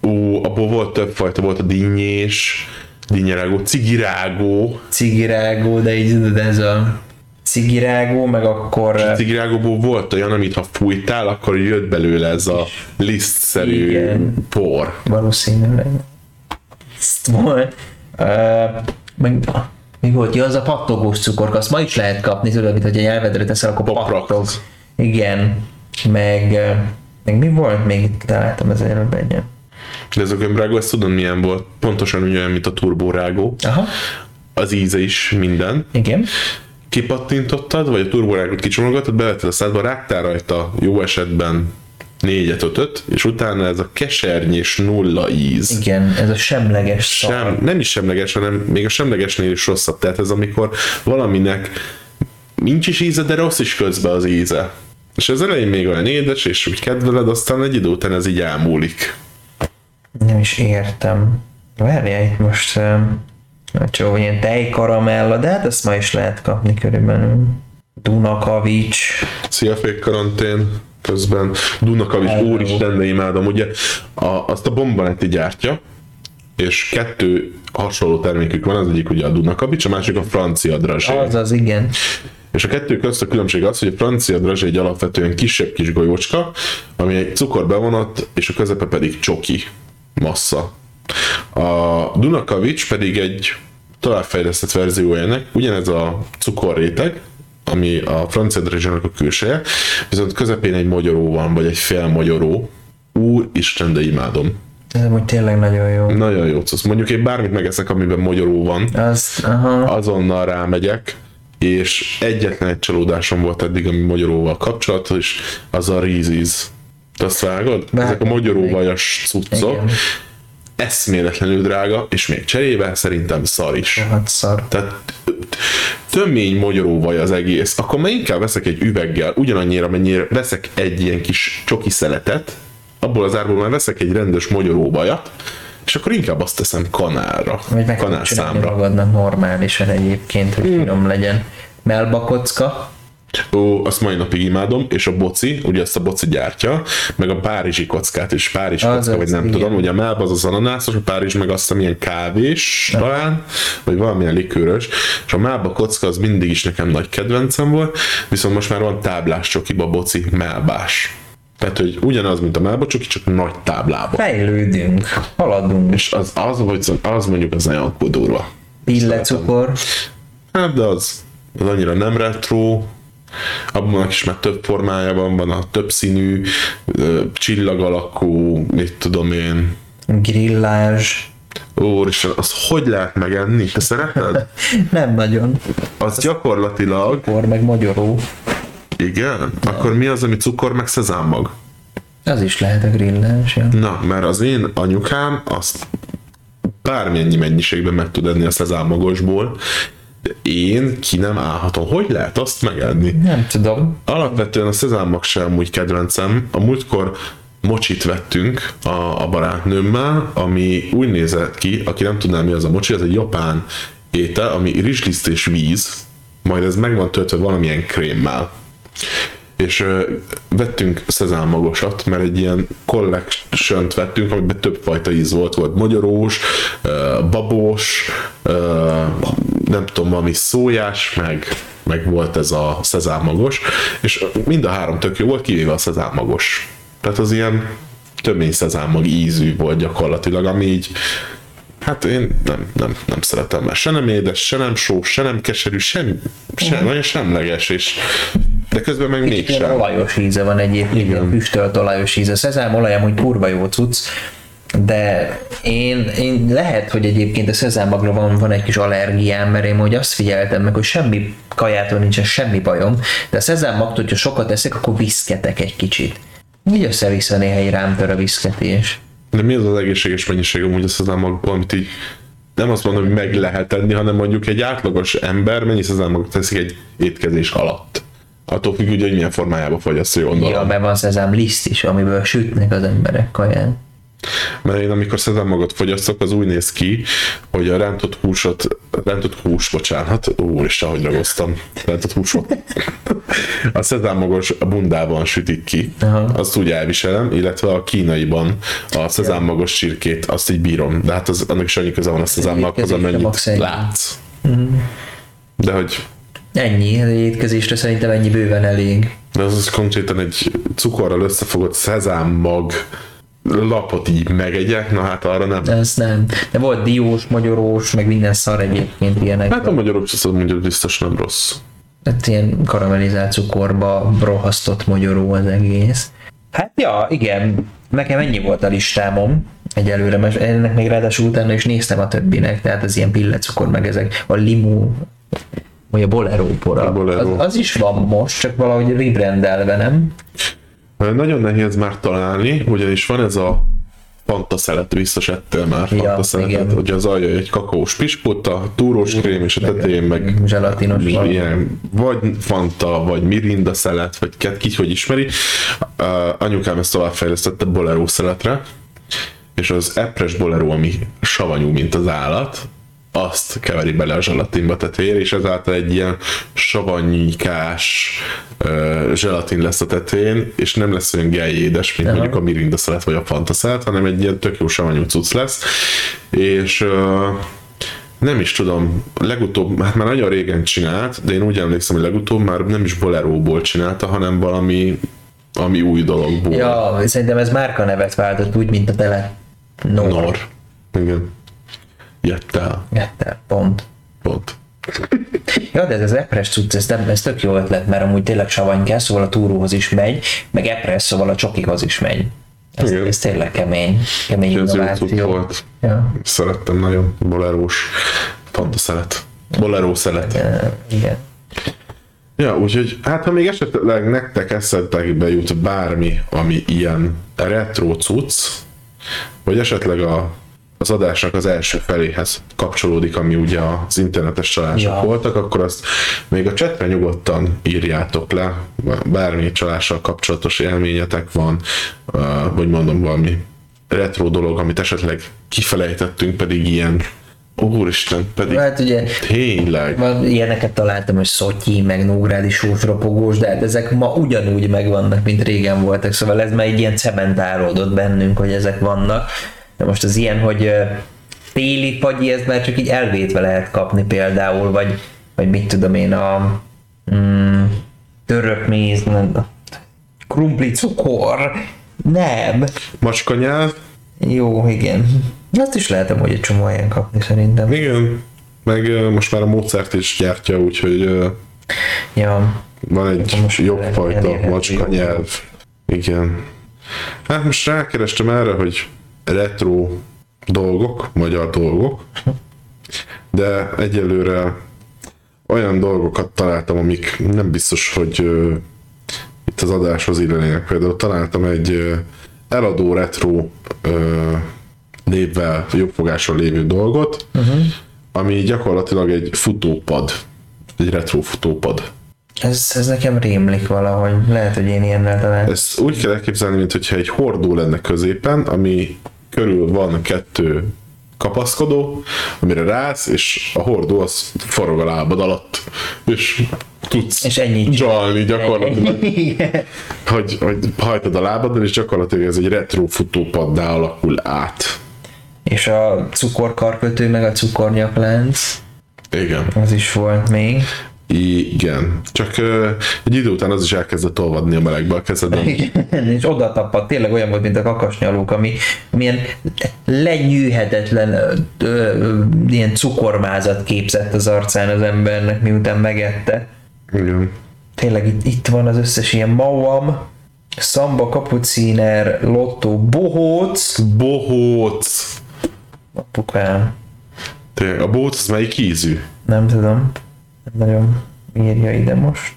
Ó, abból volt több fajta, volt a dinnyés, dinnyerágó, cigirágó. cigirágó, de így tudod, ez a cigirágó, meg akkor A cigirágóból volt olyan, amit ha fújtál, akkor jött belőle ez a lisztszerű Igen. por. valószínűleg Ezt volt. Uh, meg, mi volt? Ja, az a pattogós cukorka, azt ma is lehet kapni, tudod, mint hogy egy nyelvedre teszel, akkor Poprak. pattog. Igen. Meg, ö, meg mi volt még itt találtam az előbb. De ez a gömbrágó, ezt tudom milyen volt. Pontosan ugyanolyan, mint a turbórágó. Aha, Az íze is minden. igen. Kipattintottad, vagy a turbórágót kicsomagoltad, bevetted a szádba, rágtál rajta jó esetben négyet, ötöt, és utána ez a kesernyés nulla íz. Igen, ez a semleges szar. Sem, nem is semleges, hanem még a semlegesnél is rosszabb. Tehát ez amikor valaminek nincs is íze, de rossz is közben az íze. És az elején még olyan édes, és úgy kedveled, aztán egy idő után ez így elmúlik. Nem is értem. Várjál, itt most um, csó, ilyen tejkaramella, de hát ezt ma is lehet kapni körülbelül. Dunakavics. Szia, fék karantén közben. Dunakavics, Hello. úristen, de imádom. Ugye a, azt a Bombanetti gyártja, és kettő hasonló termékük van, az egyik ugye a Dunakavics, a másik a francia drazsé. Az az, igen. És a kettő közt a különbség az, hogy a francia drazsé egy alapvetően kisebb kis golyócska, ami egy cukor bevonat, és a közepe pedig csoki massza. A Dunakavics pedig egy továbbfejlesztett verziója ennek, ugyanez a cukorréteg, ami a francia a külseje, viszont közepén egy magyaró van, vagy egy fél magyaró. Úristen, de imádom. Ez amúgy tényleg nagyon jó. Nagyon jó cucc. Mondjuk én bármit megeszek, amiben magyaró van, Az, aha. azonnal rámegyek, és egyetlen egy csalódásom volt eddig, ami magyaróval kapcsolatos, és az a Reese's. Te azt vágod? Ezek a magyaróvajas cuccok. Igen. Eszméletlenül drága, és még cserébe szerintem szar is. Hát szar. Tehát tömény magyaróvaj az egész, akkor már inkább veszek egy üveggel, ugyanannyira, mennyire veszek egy ilyen kis csoki szeletet, abból az árból már veszek egy rendes magyaróvajat, és akkor inkább azt teszem kanálra, Vagy meg csinálni kanálszámra. magadnak normálisan egyébként, hogy finom legyen. Melba kocka, Ó, azt mai napig imádom, és a boci, ugye azt a boci gyártja, meg a párizsi kockát is, párizsi Az kocka, az, vagy nem igen. tudom, ugye a melba az az ananászos, a párizs meg azt hiszem ilyen kávés talán, vagy valamilyen likőrös, és a melba kocka az mindig is nekem nagy kedvencem volt, viszont most már van táblás csokiba boci melbás. Tehát, hogy ugyanaz, mint a melba csoki, csak nagy táblába. fejlődünk, haladunk. És az, az, az, az mondjuk az nagyon durva. Pillecukor, Hát, de az, az annyira nem retro, abban is már több formájában van, a több színű, csillag alakú, mit tudom én. grillázs, Úristen, azt hogy lehet megenni? Te szereted? nem nagyon. Az gyakorlatilag, Cukor, meg magyaró. igen, akkor mi az, ami cukor meg szezámmag? Az is lehet a grillázs, ja. Na, mert az én anyukám azt bármennyi mennyiségben meg tud enni a szezámmagosból, de én ki nem állhatom. Hogy lehet azt megenni? Nem tudom. Alapvetően a szezámmag sem amúgy kedvencem. A múltkor mocsit vettünk a, a barátnőmmel, ami úgy nézett ki, aki nem tudná mi az a mocsi, ez egy japán étel, ami rizsliszt és víz, majd ez meg van töltve valamilyen krémmel. És ö, vettünk szezámmagosat, mert egy ilyen collection vettünk, amiben több fajta íz volt, volt magyarós, ö, babos, ö, nem tudom, valami szójás, meg, meg volt ez a szezámmagos, és mind a három tök jó volt, kivéve a szezámmagos. Tehát az ilyen tömény szezámmag ízű volt gyakorlatilag, ami így Hát én nem, nem, nem szeretem, mert se nem édes, se nem sós, se nem keserű, sem, sem, nagyon semleges, és de közben meg Ilyen mégsem. olajos íze van egyébként, ilyen füstölt olajos íze. Szezám olaj amúgy kurva jó cucc, de én, én lehet, hogy egyébként a szezámmagra van, van egy kis allergiám, mert én hogy azt figyeltem meg, hogy semmi kajától nincsen semmi bajom, de a szezámmagtól, hogyha sokat eszek, akkor viszketek egy kicsit. Így össze-vissza néha egy rám tör a viszketés. De mi az az egészséges mennyiség amúgy a szezámmagból, amit így nem azt mondom, hogy meg lehet enni, hanem mondjuk egy átlagos ember mennyi szezámmagot teszik egy étkezés alatt. Attól függ, ugye, hogy milyen formájába fogyasztja, gondolom. Ja, be van szezám liszt is, amiből sütnek az emberek kaján. Mert én amikor szezámmagot fogyasztok, az úgy néz ki, hogy a rántott húsot, rántott hús, bocsánat, úristen, ahogy ragoztam, rántott húsot. A szezámmagos a bundában sütik ki, Aha. azt úgy elviselem, illetve a kínaiban a szezámmagos csirkét, azt így bírom, de hát az, annak is annyi köze van a szezámmaghoz, amennyit látsz. De hogy Ennyi, az étkezésre szerintem ennyi bőven elég. de az, az konkrétan egy cukorral összefogott szezámmag lapot így megegyek, na hát arra nem. Ez nem. De volt diós, magyarós, meg minden szar egyébként ilyenek. Hát a magyarok azt mondja, hogy biztos nem rossz. Hát ilyen karamellizált cukorba brohasztott magyaró az egész. Hát ja, igen. Nekem ennyi volt a listámom egyelőre, mert ennek még ráadásul utána is néztem a többinek, tehát az ilyen pillecukor, meg ezek, a limú, vagy a bolero pora. A Bolero. Az, az, is van most, csak valahogy rebrandelve, nem? Nagyon nehéz már találni, ugyanis van ez a Fanta szelet, biztos ettél már Ja, igen. hogy az alja egy kakaós pisput, a túrós krém és a tetején meg Zselatinos. ilyen, vagy Fanta, vagy Mirinda szelet, vagy ki, ki hogy ismeri. Uh, anyukám ezt továbbfejlesztette Bolero szeletre, és az epres Bolero, ami savanyú, mint az állat, azt keveri bele a zselatinba tetejére, és ezáltal egy ilyen savanyikás uh, zselatin lesz a tetején, és nem lesz olyan geljédes, mint Aha. mondjuk a Mirinda szelet vagy a Fanta szelet, hanem egy ilyen tök jó savanyú cucc lesz. És uh, nem is tudom, legutóbb, hát már nagyon régen csinált, de én úgy emlékszem, hogy legutóbb már nem is boleróból csinálta, hanem valami ami új dologból. Ja, szerintem ez márka nevet váltott úgy, mint a tele. Nor. Nor. Igen. Jött el. Gettel, pont. Pont. Ja, de ez az Epres cucc, ez, nem, ez tök jó ötlet, mert amúgy tényleg savany kell, szóval a túróhoz is megy, meg Epres, szóval a csokihoz is megy. Ez, Igen. ez tényleg kemény, kemény Ez innováció. volt. Ja. Szerettem nagyon. Bolerós. Fanta szelet. Boleró szelet. Igen. Ja, úgyhogy hát ha még esetleg nektek eszetekbe jut bármi, ami ilyen retro cucc, vagy esetleg a, az adásnak az első feléhez kapcsolódik, ami ugye az internetes csalások Ja. voltak, akkor azt még a csetre nyugodtan írjátok le, bármi csalással kapcsolatos élményetek van, uh, vagy mondom valami retro dolog, amit esetleg kifelejtettünk, pedig ilyen Úristen, pedig Hát ugye tényleg. van, ilyeneket találtam, hogy Szotyi, meg Nógrádi sósropogós, de hát ezek ma ugyanúgy megvannak, mint régen voltak, szóval ez már egy ilyen cementálódott bennünk, hogy ezek vannak. De most az ilyen, hogy téli fagyi, ez már csak így elvétve lehet kapni például, vagy, vagy mit tudom én, a mm, török méz, krumpli cukor, nem. Macska nyelv, Jó, igen. Azt is lehet amúgy egy csomó helyen kapni szerintem. Igen, meg most már a Mozart is gyártja, úgyhogy Ja, van egy Most jobb fajta macska nyelv. Igen. Hát most rákerestem erre, hogy retro dolgok, magyar dolgok, de egyelőre olyan dolgokat találtam, amik nem biztos, hogy ö, itt az adáshoz illenének. Például találtam egy ö, eladó retro ö, névvel, jobbfogással lévő dolgot, uh-huh. ami gyakorlatilag egy futópad, egy retro futópad. Ez, ez nekem rémlik valahogy. Lehet, hogy én ilyennel találtam. Ezt úgy kell elképzelni, mintha egy hordó lenne középen, ami körül van kettő kapaszkodó, amire rász, és a hordó az forog a lábad alatt, és tudsz És ennyit dzsalni gyakorlatilag, hogy, hogy hajtad a lábaddal, és gyakorlatilag ez egy retro futópaddá alakul át. És a cukorkarkötő, meg a cukornyaklánc, Igen. az is volt még. Igen. Csak ö, egy idő után az is elkezdett olvadni a melegbe a kezedben. Igen, és oda tapadt, tényleg olyan volt, mint a kakasnyalók, ami milyen lenyűhetetlen ö, ö, ilyen cukormázat képzett az arcán az embernek, miután megette. Igen. Tényleg itt, itt van az összes ilyen Mauam, Samba, Kapuciner, Lotto, Bohóc, Bohóc. apukám, Tényleg, a bóc az melyik ízű? nem tudom, nem nagyon írja ide most.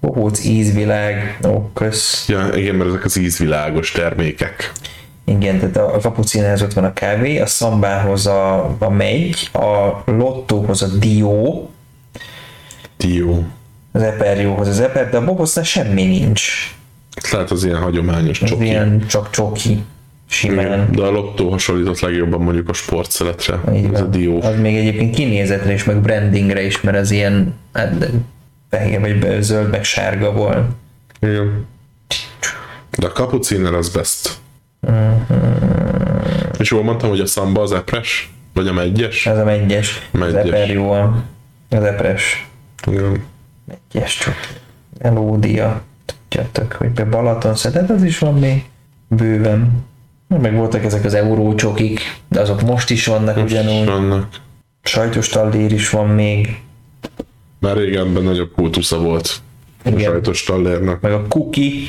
Bohóc ízvilág, ó, kösz. Ja, igen, mert ezek az ízvilágos termékek. Igen, tehát a, a kapucinához ott van a kávé, a szambához a, a megy, a lottóhoz a dió, Dió. az eperjóhoz az eper, de a bohócnál semmi nincs. Lehet az ilyen hagyományos Ez csoki. ilyen csak csoki, simán. De a lottó hasonlított legjobban mondjuk a sportszeletre. Így Ez a dió. Az még egyébként kinézetre is, meg brandingre is, mert az ilyen hát, fehér, vagy zöld, meg sárga volt. Igen. De a kapuciner az best. Mhm. És jól mondtam, hogy a szamba az epres? Vagy a megyes? Ez a megyes, az Megyes. eperjó, a- az epres. Igen. Megyes csak. Melódia. Tudjátok, hogy be Balaton szedet, az is van még bőven. Meg voltak ezek az eurócsokik, de azok most is vannak ugyanúgy. Vannak. Sajtos tallér is van még. Már régenben nagyobb kultusza volt a Igen. sajtos tallérnak. Meg a cookie.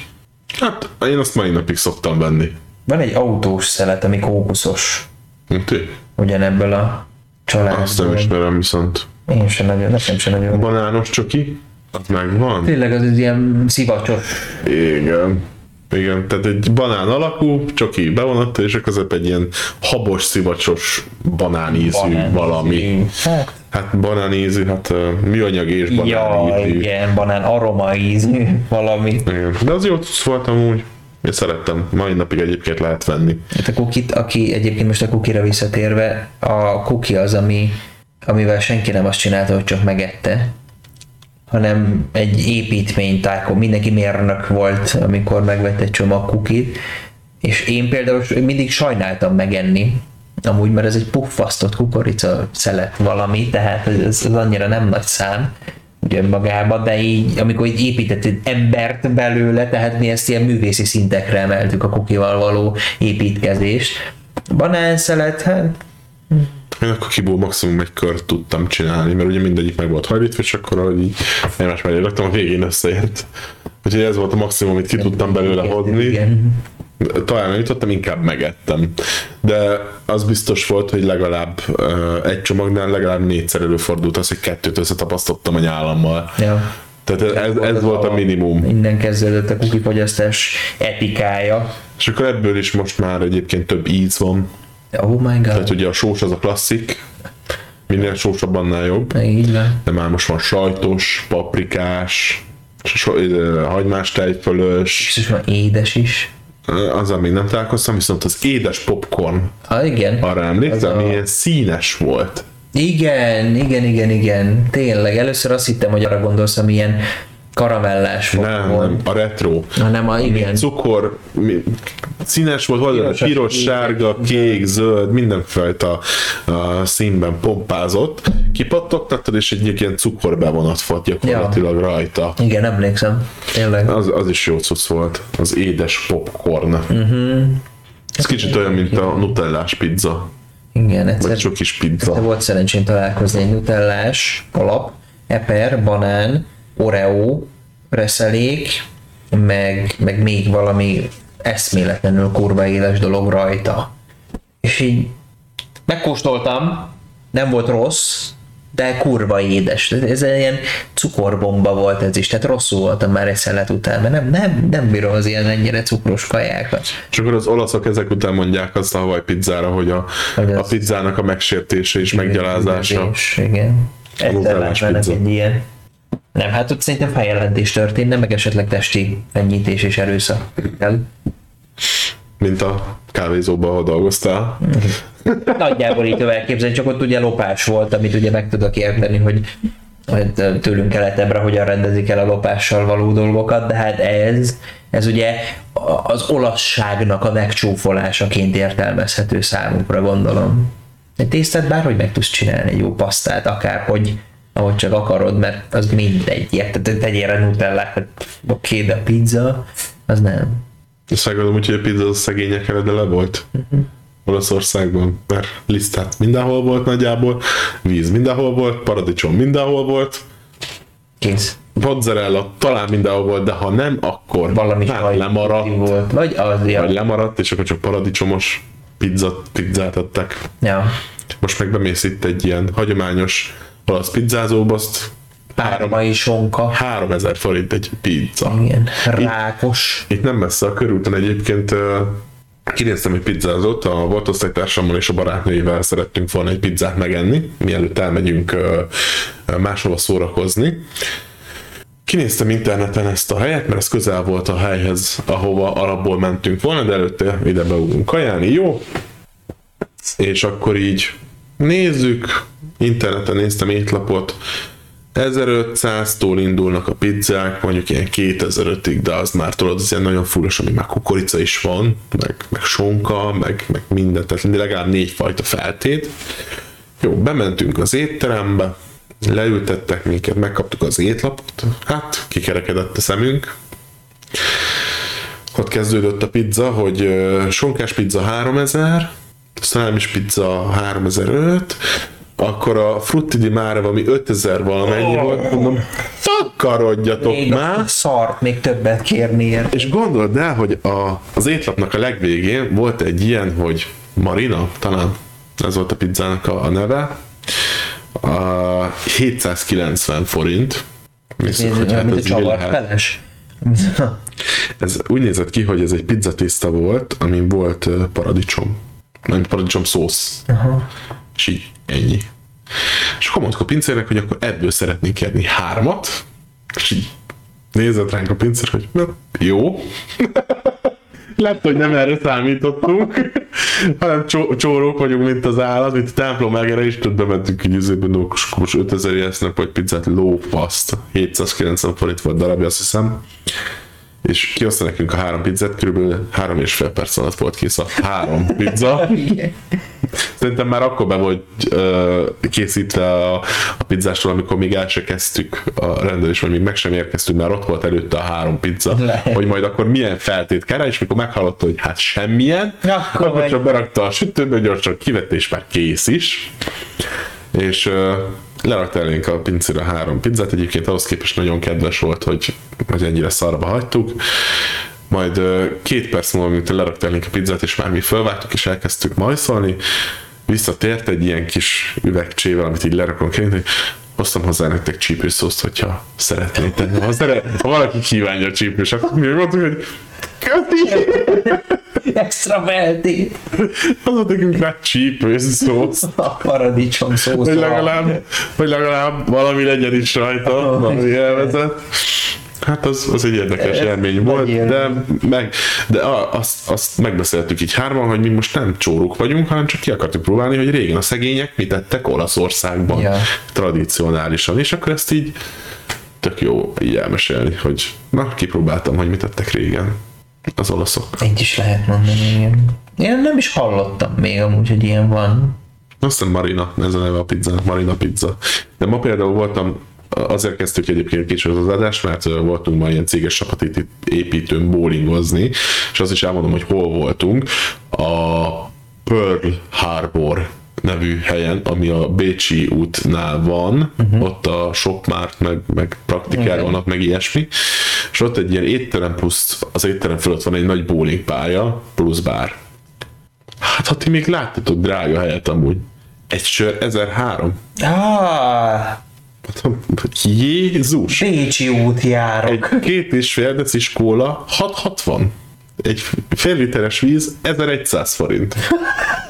Hát én azt mai napig szoktam venni. Van egy autós szelet, ami kókuszos. Ti? Ugyanebből a Azt nem családból. ismerem viszont. Én sem nagyon, nekem sem nagyon. Banános csoki? Az megvan? Tényleg az egy ilyen szivacsos. Igen. Igen, tehát egy banán alakú, csoki bevonata, és a közep egy ilyen habos, szivacsos, banánízű banán- valami. Hát, Hát banánízű, hát uh, műanyag és ja, banánízű. igen, banán aroma ízű valami. Igen. De az jó cucc volt amúgy. Én szerettem. Mai napig egyébként lehet venni. Hát a kukit, aki egyébként most a kukira visszatérve, a kuki az, ami, amivel senki nem azt csinálta, hogy csak megette, hanem egy építménytákon, mindenki mérnök volt, amikor megvett egy csomag kukit, és én például mindig sajnáltam megenni, amúgy, mert ez egy puffasztott kukorica szelet valami, tehát ez, ez annyira nem nagy szám, ugye magában, de így, amikor így épített egy embert belőle, tehát mi ezt ilyen művészi szintekre emeltük a kukival való építkezést. Banánszelet, hát Én akkor kiból maximum egy kört tudtam csinálni, mert ugye mindegyik meg volt hajlítva, és akkor ahogy így egymás mellé raktam, a végén összeért. Úgyhogy ez volt a maximum, amit ki tudtam belőle hozni. Igen. Talán nem jutottam, inkább megettem. De az biztos volt, hogy legalább egy csomagnál legalább négyszer előfordult az, hogy kettőt összetapasztottam a nyálammal. Ja. Tehát ez, ez, ez volt a minimum. Innen kezdődött a kukifogyasztás etikája. És akkor ebből is most már egyébként több íz van. Oh my god. Tehát ugye a sós az a klasszik, minél sósabb, annál jobb. Így van. De már most van sajtos, paprikás, so, hagymás tejfölös, Biztos van édes is. Azzal még nem találkoztam, viszont az édes popcorn, Ah, igen. arra emlékszem, Az a- ami ilyen színes volt. Igen, igen, igen, igen. Tényleg, először azt hittem, hogy arra gondolsz, ami ilyen karamellás Nem, volt. nem, a retro. Hanem a, igen. Cukor, mi- színes volt, volt piros, Piros, kék, sárga, kék, zöld, mindenfajta uh, színben pompázott. Kipattogtattad, és egy ilyen cukorbevonat volt gyakorlatilag rajta. Igen, emlékszem. Tényleg. Az, az is jó cucc volt, az édes popcorn. Uh-huh. Ez kicsit olyan, mint a nutellás pizza, Igen, egyszer, vagy csokis egyszer pizza. volt szerencsém találkozni egy nutellás alap, eper, banán, oreo, reszelék, meg, meg még valami eszméletlenül kurva éles dolog rajta. És így megkóstoltam, nem volt rossz, de kurva édes. Ez egy ilyen cukorbomba volt ez is, tehát rosszul voltam már egy szelet után, mert nem, nem, nem bírom az ilyen ennyire cukros kajákat. És akkor az olaszok ezek után mondják azt a havaj pizzára, hogy a, Hogy az- a pizzának a megsértése és meggyalázása. És, igen. Egyszer egy ilyen. Nem, hát ott szerintem feljelentés történne, meg esetleg testi fenyítés és erőszak. Mint a kávézóban, ahol dolgoztál. Nagyjából így tudom elképzelni, csak ott ugye lopás volt, amit ugye meg tudok érteni, hogy tőlünk keletebbre hogyan rendezik el a lopással való dolgokat, de hát ez, ez ugye az olaszságnak a megcsúfolásaként értelmezhető számukra, gondolom. Egy tésztát bárhogy meg tudsz csinálni, egy jó pasztát, akárhogy, ahogy csak akarod, mert az mindegy. Tehát tegyél rá nutellát, hát oké, de a pizza, az nem. Ezt megmondom úgy, hogy a pizza az szegények eredele volt. Olaszországban, mert lisztát mindenhol volt nagyjából, víz mindenhol volt, paradicsom mindenhol volt, Kész. mozzarella talán mindenhol volt, de ha nem, akkor Valami hát lemaradt, volt. Vagy az, ja. vagy lemaradt, és akkor csak paradicsomos pizza, pizzát adtak. ja. Most meg bemész itt egy ilyen hagyományos olasz pizzázóba, azt Pármai sonka. 3000 forint egy pizza. Igen. Rákos. Itt nem messze a körúton egyébként kinéztem egy pizzázót, a volt osztálytársammal és a barátnőivel szerettünk volna egy pizzát megenni, mielőtt elmegyünk máshova szórakozni. Kinéztem interneten ezt a helyet, mert ez közel volt a helyhez, ahova alapból mentünk volna, de előtte ide beugrunk kajálni, jó? És akkor így nézzük, interneten néztem étlapot, 1500-tól indulnak a pizzák, mondjuk ilyen 2005-ig, de az már tudod, az ilyen nagyon fullos, ami már kukorica is van, meg, meg sonka, meg, meg minden, tehát legalább négy fajta feltét. Jó, bementünk az étterembe, leültettek minket, megkaptuk az étlapot, hát kikerekedett a szemünk. Ott kezdődött a pizza, hogy sonkás pizza 3000, szalámis pizza 3005, akkor a frutti di mare valami 5000 valamennyi volt, mondom, takarodjatok Még már! szart még többet kérni érte. És gondold el, hogy a, az étlapnak a legvégén volt egy ilyen, hogy Marina, talán ez volt a pizzának a, a neve, a 790 forint. Viszont, hogy hát ez lehet? Ez úgy nézett ki, hogy ez egy pizzatészta volt, amin volt paradicsom. Nem paradicsom szósz. Aha. És így ennyi. És akkor mondtuk a pincérnek, hogy akkor ebből szeretnénk kérni hármat, és így nézett ránk a pincér, hogy na, jó. Lett, hogy nem erre számítottunk, hanem csó- csórók vagyunk, mint az állat, mint a templom megere is, tudod, bementünk egy üzőben, most 5000 esznek vagy pizzát, lópaszt, 790 forint volt darabja, azt hiszem. És kihozta nekünk a három pizzát, körülbelül három és fél perc alatt volt kész a három pizza. Szerintem már akkor be volt ö, készítve a, a pizzástól, amikor még el se kezdtük a rendelést, vagy még meg sem érkeztünk, már ott volt előtte a három pizza, Lehet. hogy majd akkor milyen feltét kell, és mikor meghallotta, hogy hát semmilyen, Akkor akkor csak berakta a sütőbe, gyorsan kivette, és már kész is. És ö, lerakta elénk a pincére három pizzát, egyébként ahhoz képest nagyon kedves volt, hogy, hogy ennyire szarba hagytuk. Majd két perc múlva, mint lerakta elénk a pizzát, és már mi fölvágtuk, és elkezdtük majszolni, visszatért egy ilyen kis üvegcsével, amit így lerakunk hogy hoztam hozzá nektek csípőszószt, hogyha szeretnétek. Ha, szeret, ha valaki kívánja a csípős, akkor mi mondtuk, hogy köti! Extra melti. Az nekünk rá csípőszósz. A paradicsom szósz. Hogy legalább, hogy legalább valami legyen is rajta, valami elvezet. Hát az, az egy érdekes élmény volt, élmény. de, meg, de a- azt, azt megbeszéltük így hárman, hogy mi most nem csóruk vagyunk, hanem csak ki akartuk próbálni, hogy régen a szegények mit tettek Olaszországban Ja. tradicionálisan, és akkor ezt így tök jó így elmesélni, hogy na, kipróbáltam, hogy mit tettek régen az olaszok. Így is lehet mondani, igen. Én nem is hallottam még amúgy, hogy ilyen van. Aztán Marina, ez a neve a pizzának, Marina pizza. De ma például voltam, azért kezdtük egyébként kicsit az adást, mert voltunk ma ilyen céges csapat építőn bowlingozni, és azt is elmondom, hogy hol voltunk. A Pearl Harbor nevű helyen, ami a Bécsi útnál van, uh-huh. ott a Shopmart, meg, meg praktikár Igen. vannak, meg ilyesmi, és ott egy ilyen étterem plusz, az étterem fölött van egy nagy bowling pálya, plusz bár. Hát, ha ti még láttatok drága helyet amúgy. Egy sör 1003. Ah, Jézus! Bécsi út járok. Egy két és fél decis kóla 660. Egy fél literes víz 1100 forint.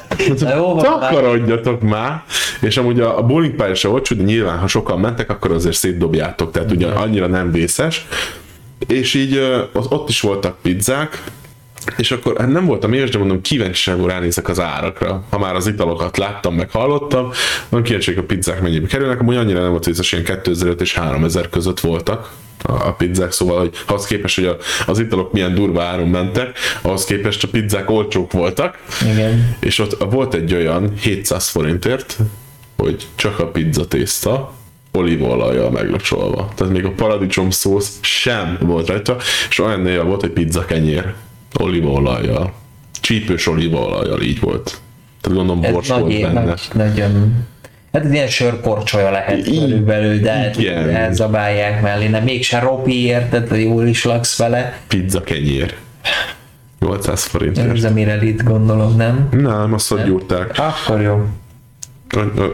Takarodjatok már! És amúgy a, a bowling pálya se olcsó, de nyilván, ha sokan mentek, akkor azért szétdobjátok, tehát ugye annyira nem vészes. És így ott, is voltak pizzák, és akkor hát nem voltam éhes, de mondom, kíváncsiságból ránézek az árakra. Ha már az italokat láttam, meg hallottam, mondom, kíváncsi, hogy a pizzák mennyibe kerülnek. Amúgy annyira nem volt vészes, ilyen 2005 és 3000 között voltak a, a pizzák, szóval, hogy ahhoz képest, hogy a, az italok milyen durva áron mentek, ahhoz képest a pizzák olcsók voltak. Igen. És ott volt egy olyan 700 forintért, hogy csak a pizza tészta, olívaolajjal meglocsolva. Tehát még a paradicsom szósz sem volt rajta, és olyan néha volt, hogy pizza kenyér olívaolajjal. Csípős olívaolajjal így volt. Tehát gondolom Ez bors nagy, volt benne. nagy, nagyon... Hát ez ilyen sörkorcsolya lehet I- körülbelül, de hát igen. elzabálják mellé, nem mégse ropi érted, jól is laksz vele. Pizza kenyér. 800 forintért. Ez a Mirelit gondolom, nem? Nem, azt ott gyúrták. Akkor jó.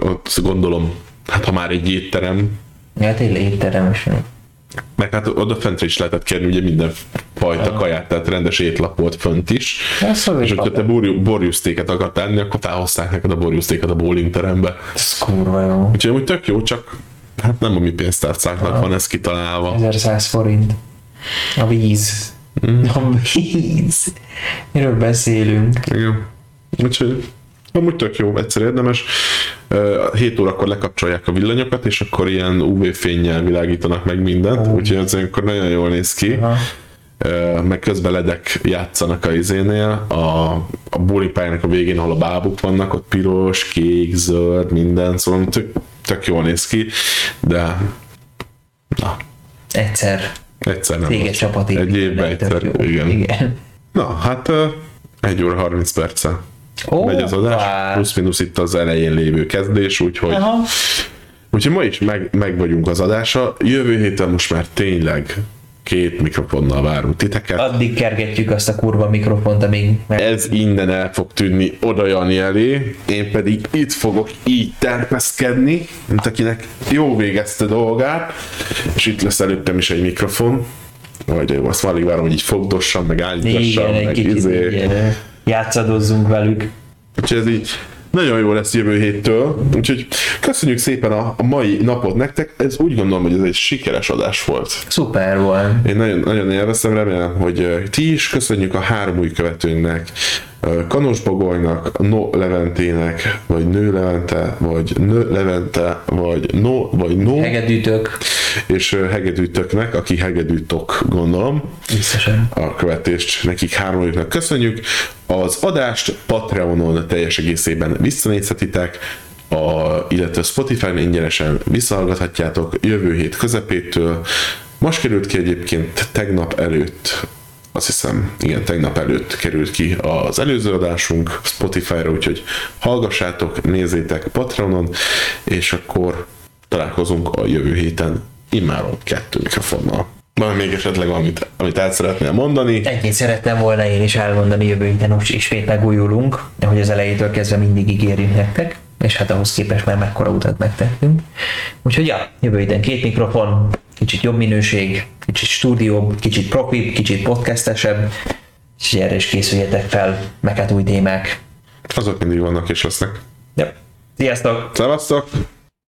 Ott gondolom, hát ha már egy étterem, Ja, tényleg étterem is. Meg hát oda fentre is lehetett kérni ugye minden fajta kaját, tehát rendes étlap volt fönt is. Ez az És hogyha te borjú- borjusztéket akartál enni, akkor felhozták neked a borjusztéket a bowling terembe. Ez kurva jó. Úgyhogy amúgy tök jó, csak hát nem a mi pénztárcáknak van ez kitalálva. 1100 forint. A víz. Mm. A víz. Miről beszélünk? Igen. Úgyhogy amúgy tök jó, egyszer érdemes. Ö, 7 órakor lekapcsolják a villanyokat, és akkor ilyen UV-fényjel világítanak meg mindent, úgyhogy ez akkor nagyon jól néz ki. Aha. Meg közben ledek játszanak a izénél, a, a bowling pályának a végén, ahol a bábuk vannak, ott piros, kék, zöld, minden, szóval tök, tök jól néz ki, de na, Egyszer. egyszer nem. Volt. csapat Egy évben egyszer, igen. igen. Na, hát egy óra 30 perce Ó, megy az adás, vár. plusz-minusz itt az elején lévő kezdés, úgyhogy, Aha. úgyhogy ma is meg, meg vagyunk az adása. Jövő héten most már tényleg két mikrofonnal várunk titeket. Addig kergetjük azt a kurva mikrofont, amíg meg... Ez innen el fog tűnni oda Jani elé, én pedig itt fogok így terpeszkedni, mint akinek jó végezte dolgát, és itt lesz előttem is egy mikrofon, majd jó, azt már várom, hogy így fogdossam, meg állítassam, Igen, meg kicsit izé. eh, játszadozzunk velük. Úgyhogy ez így nagyon jó lesz jövő héttől, úgyhogy köszönjük szépen a, a mai napot nektek, ez úgy gondolom, hogy ez egy sikeres adás volt. Szuper volt. Én nagyon, nagyon élveztem, remélem, hogy ti is köszönjük a három új követőnknek, Kanosbagolynak, No Leventének, vagy Nő Levente, vagy Nő Levente, vagy No, vagy No, Hegedűtök, és Hegedűtöknek, aki Hegedűtok gondolom, biztosan. a követést nekik háromjuknak köszönjük. Az adást Patreonon teljes egészében visszanézhetitek, a, illetve Spotify-n ingyenesen visszahallgathatjátok jövő hét közepétől. Most került ki egyébként tegnap előtt, azt hiszem, igen, tegnap előtt került ki az előző adásunk Spotify-ra, úgyhogy hallgassátok, nézzétek Patreonon, és akkor találkozunk a jövő héten immáron kettő mikrofonnal. Van még esetleg valamit, amit el szeretnél mondani? Ennyit szerettem volna én is elmondani, jövő héten ismét megújulunk, de hogy az elejétől kezdve mindig ígérjük nektek, és hát ahhoz képest már mekkora utat megtettünk. Úgyhogy ja, jövő héten két mikrofon, kicsit jobb minőség, kicsit stúdióbb, kicsit profi, kicsit podcastesebb, és erre is készüljetek fel, meg hát új témák. Azok mindig vannak és lesznek. Ja. Sziasztok! Szevasztok!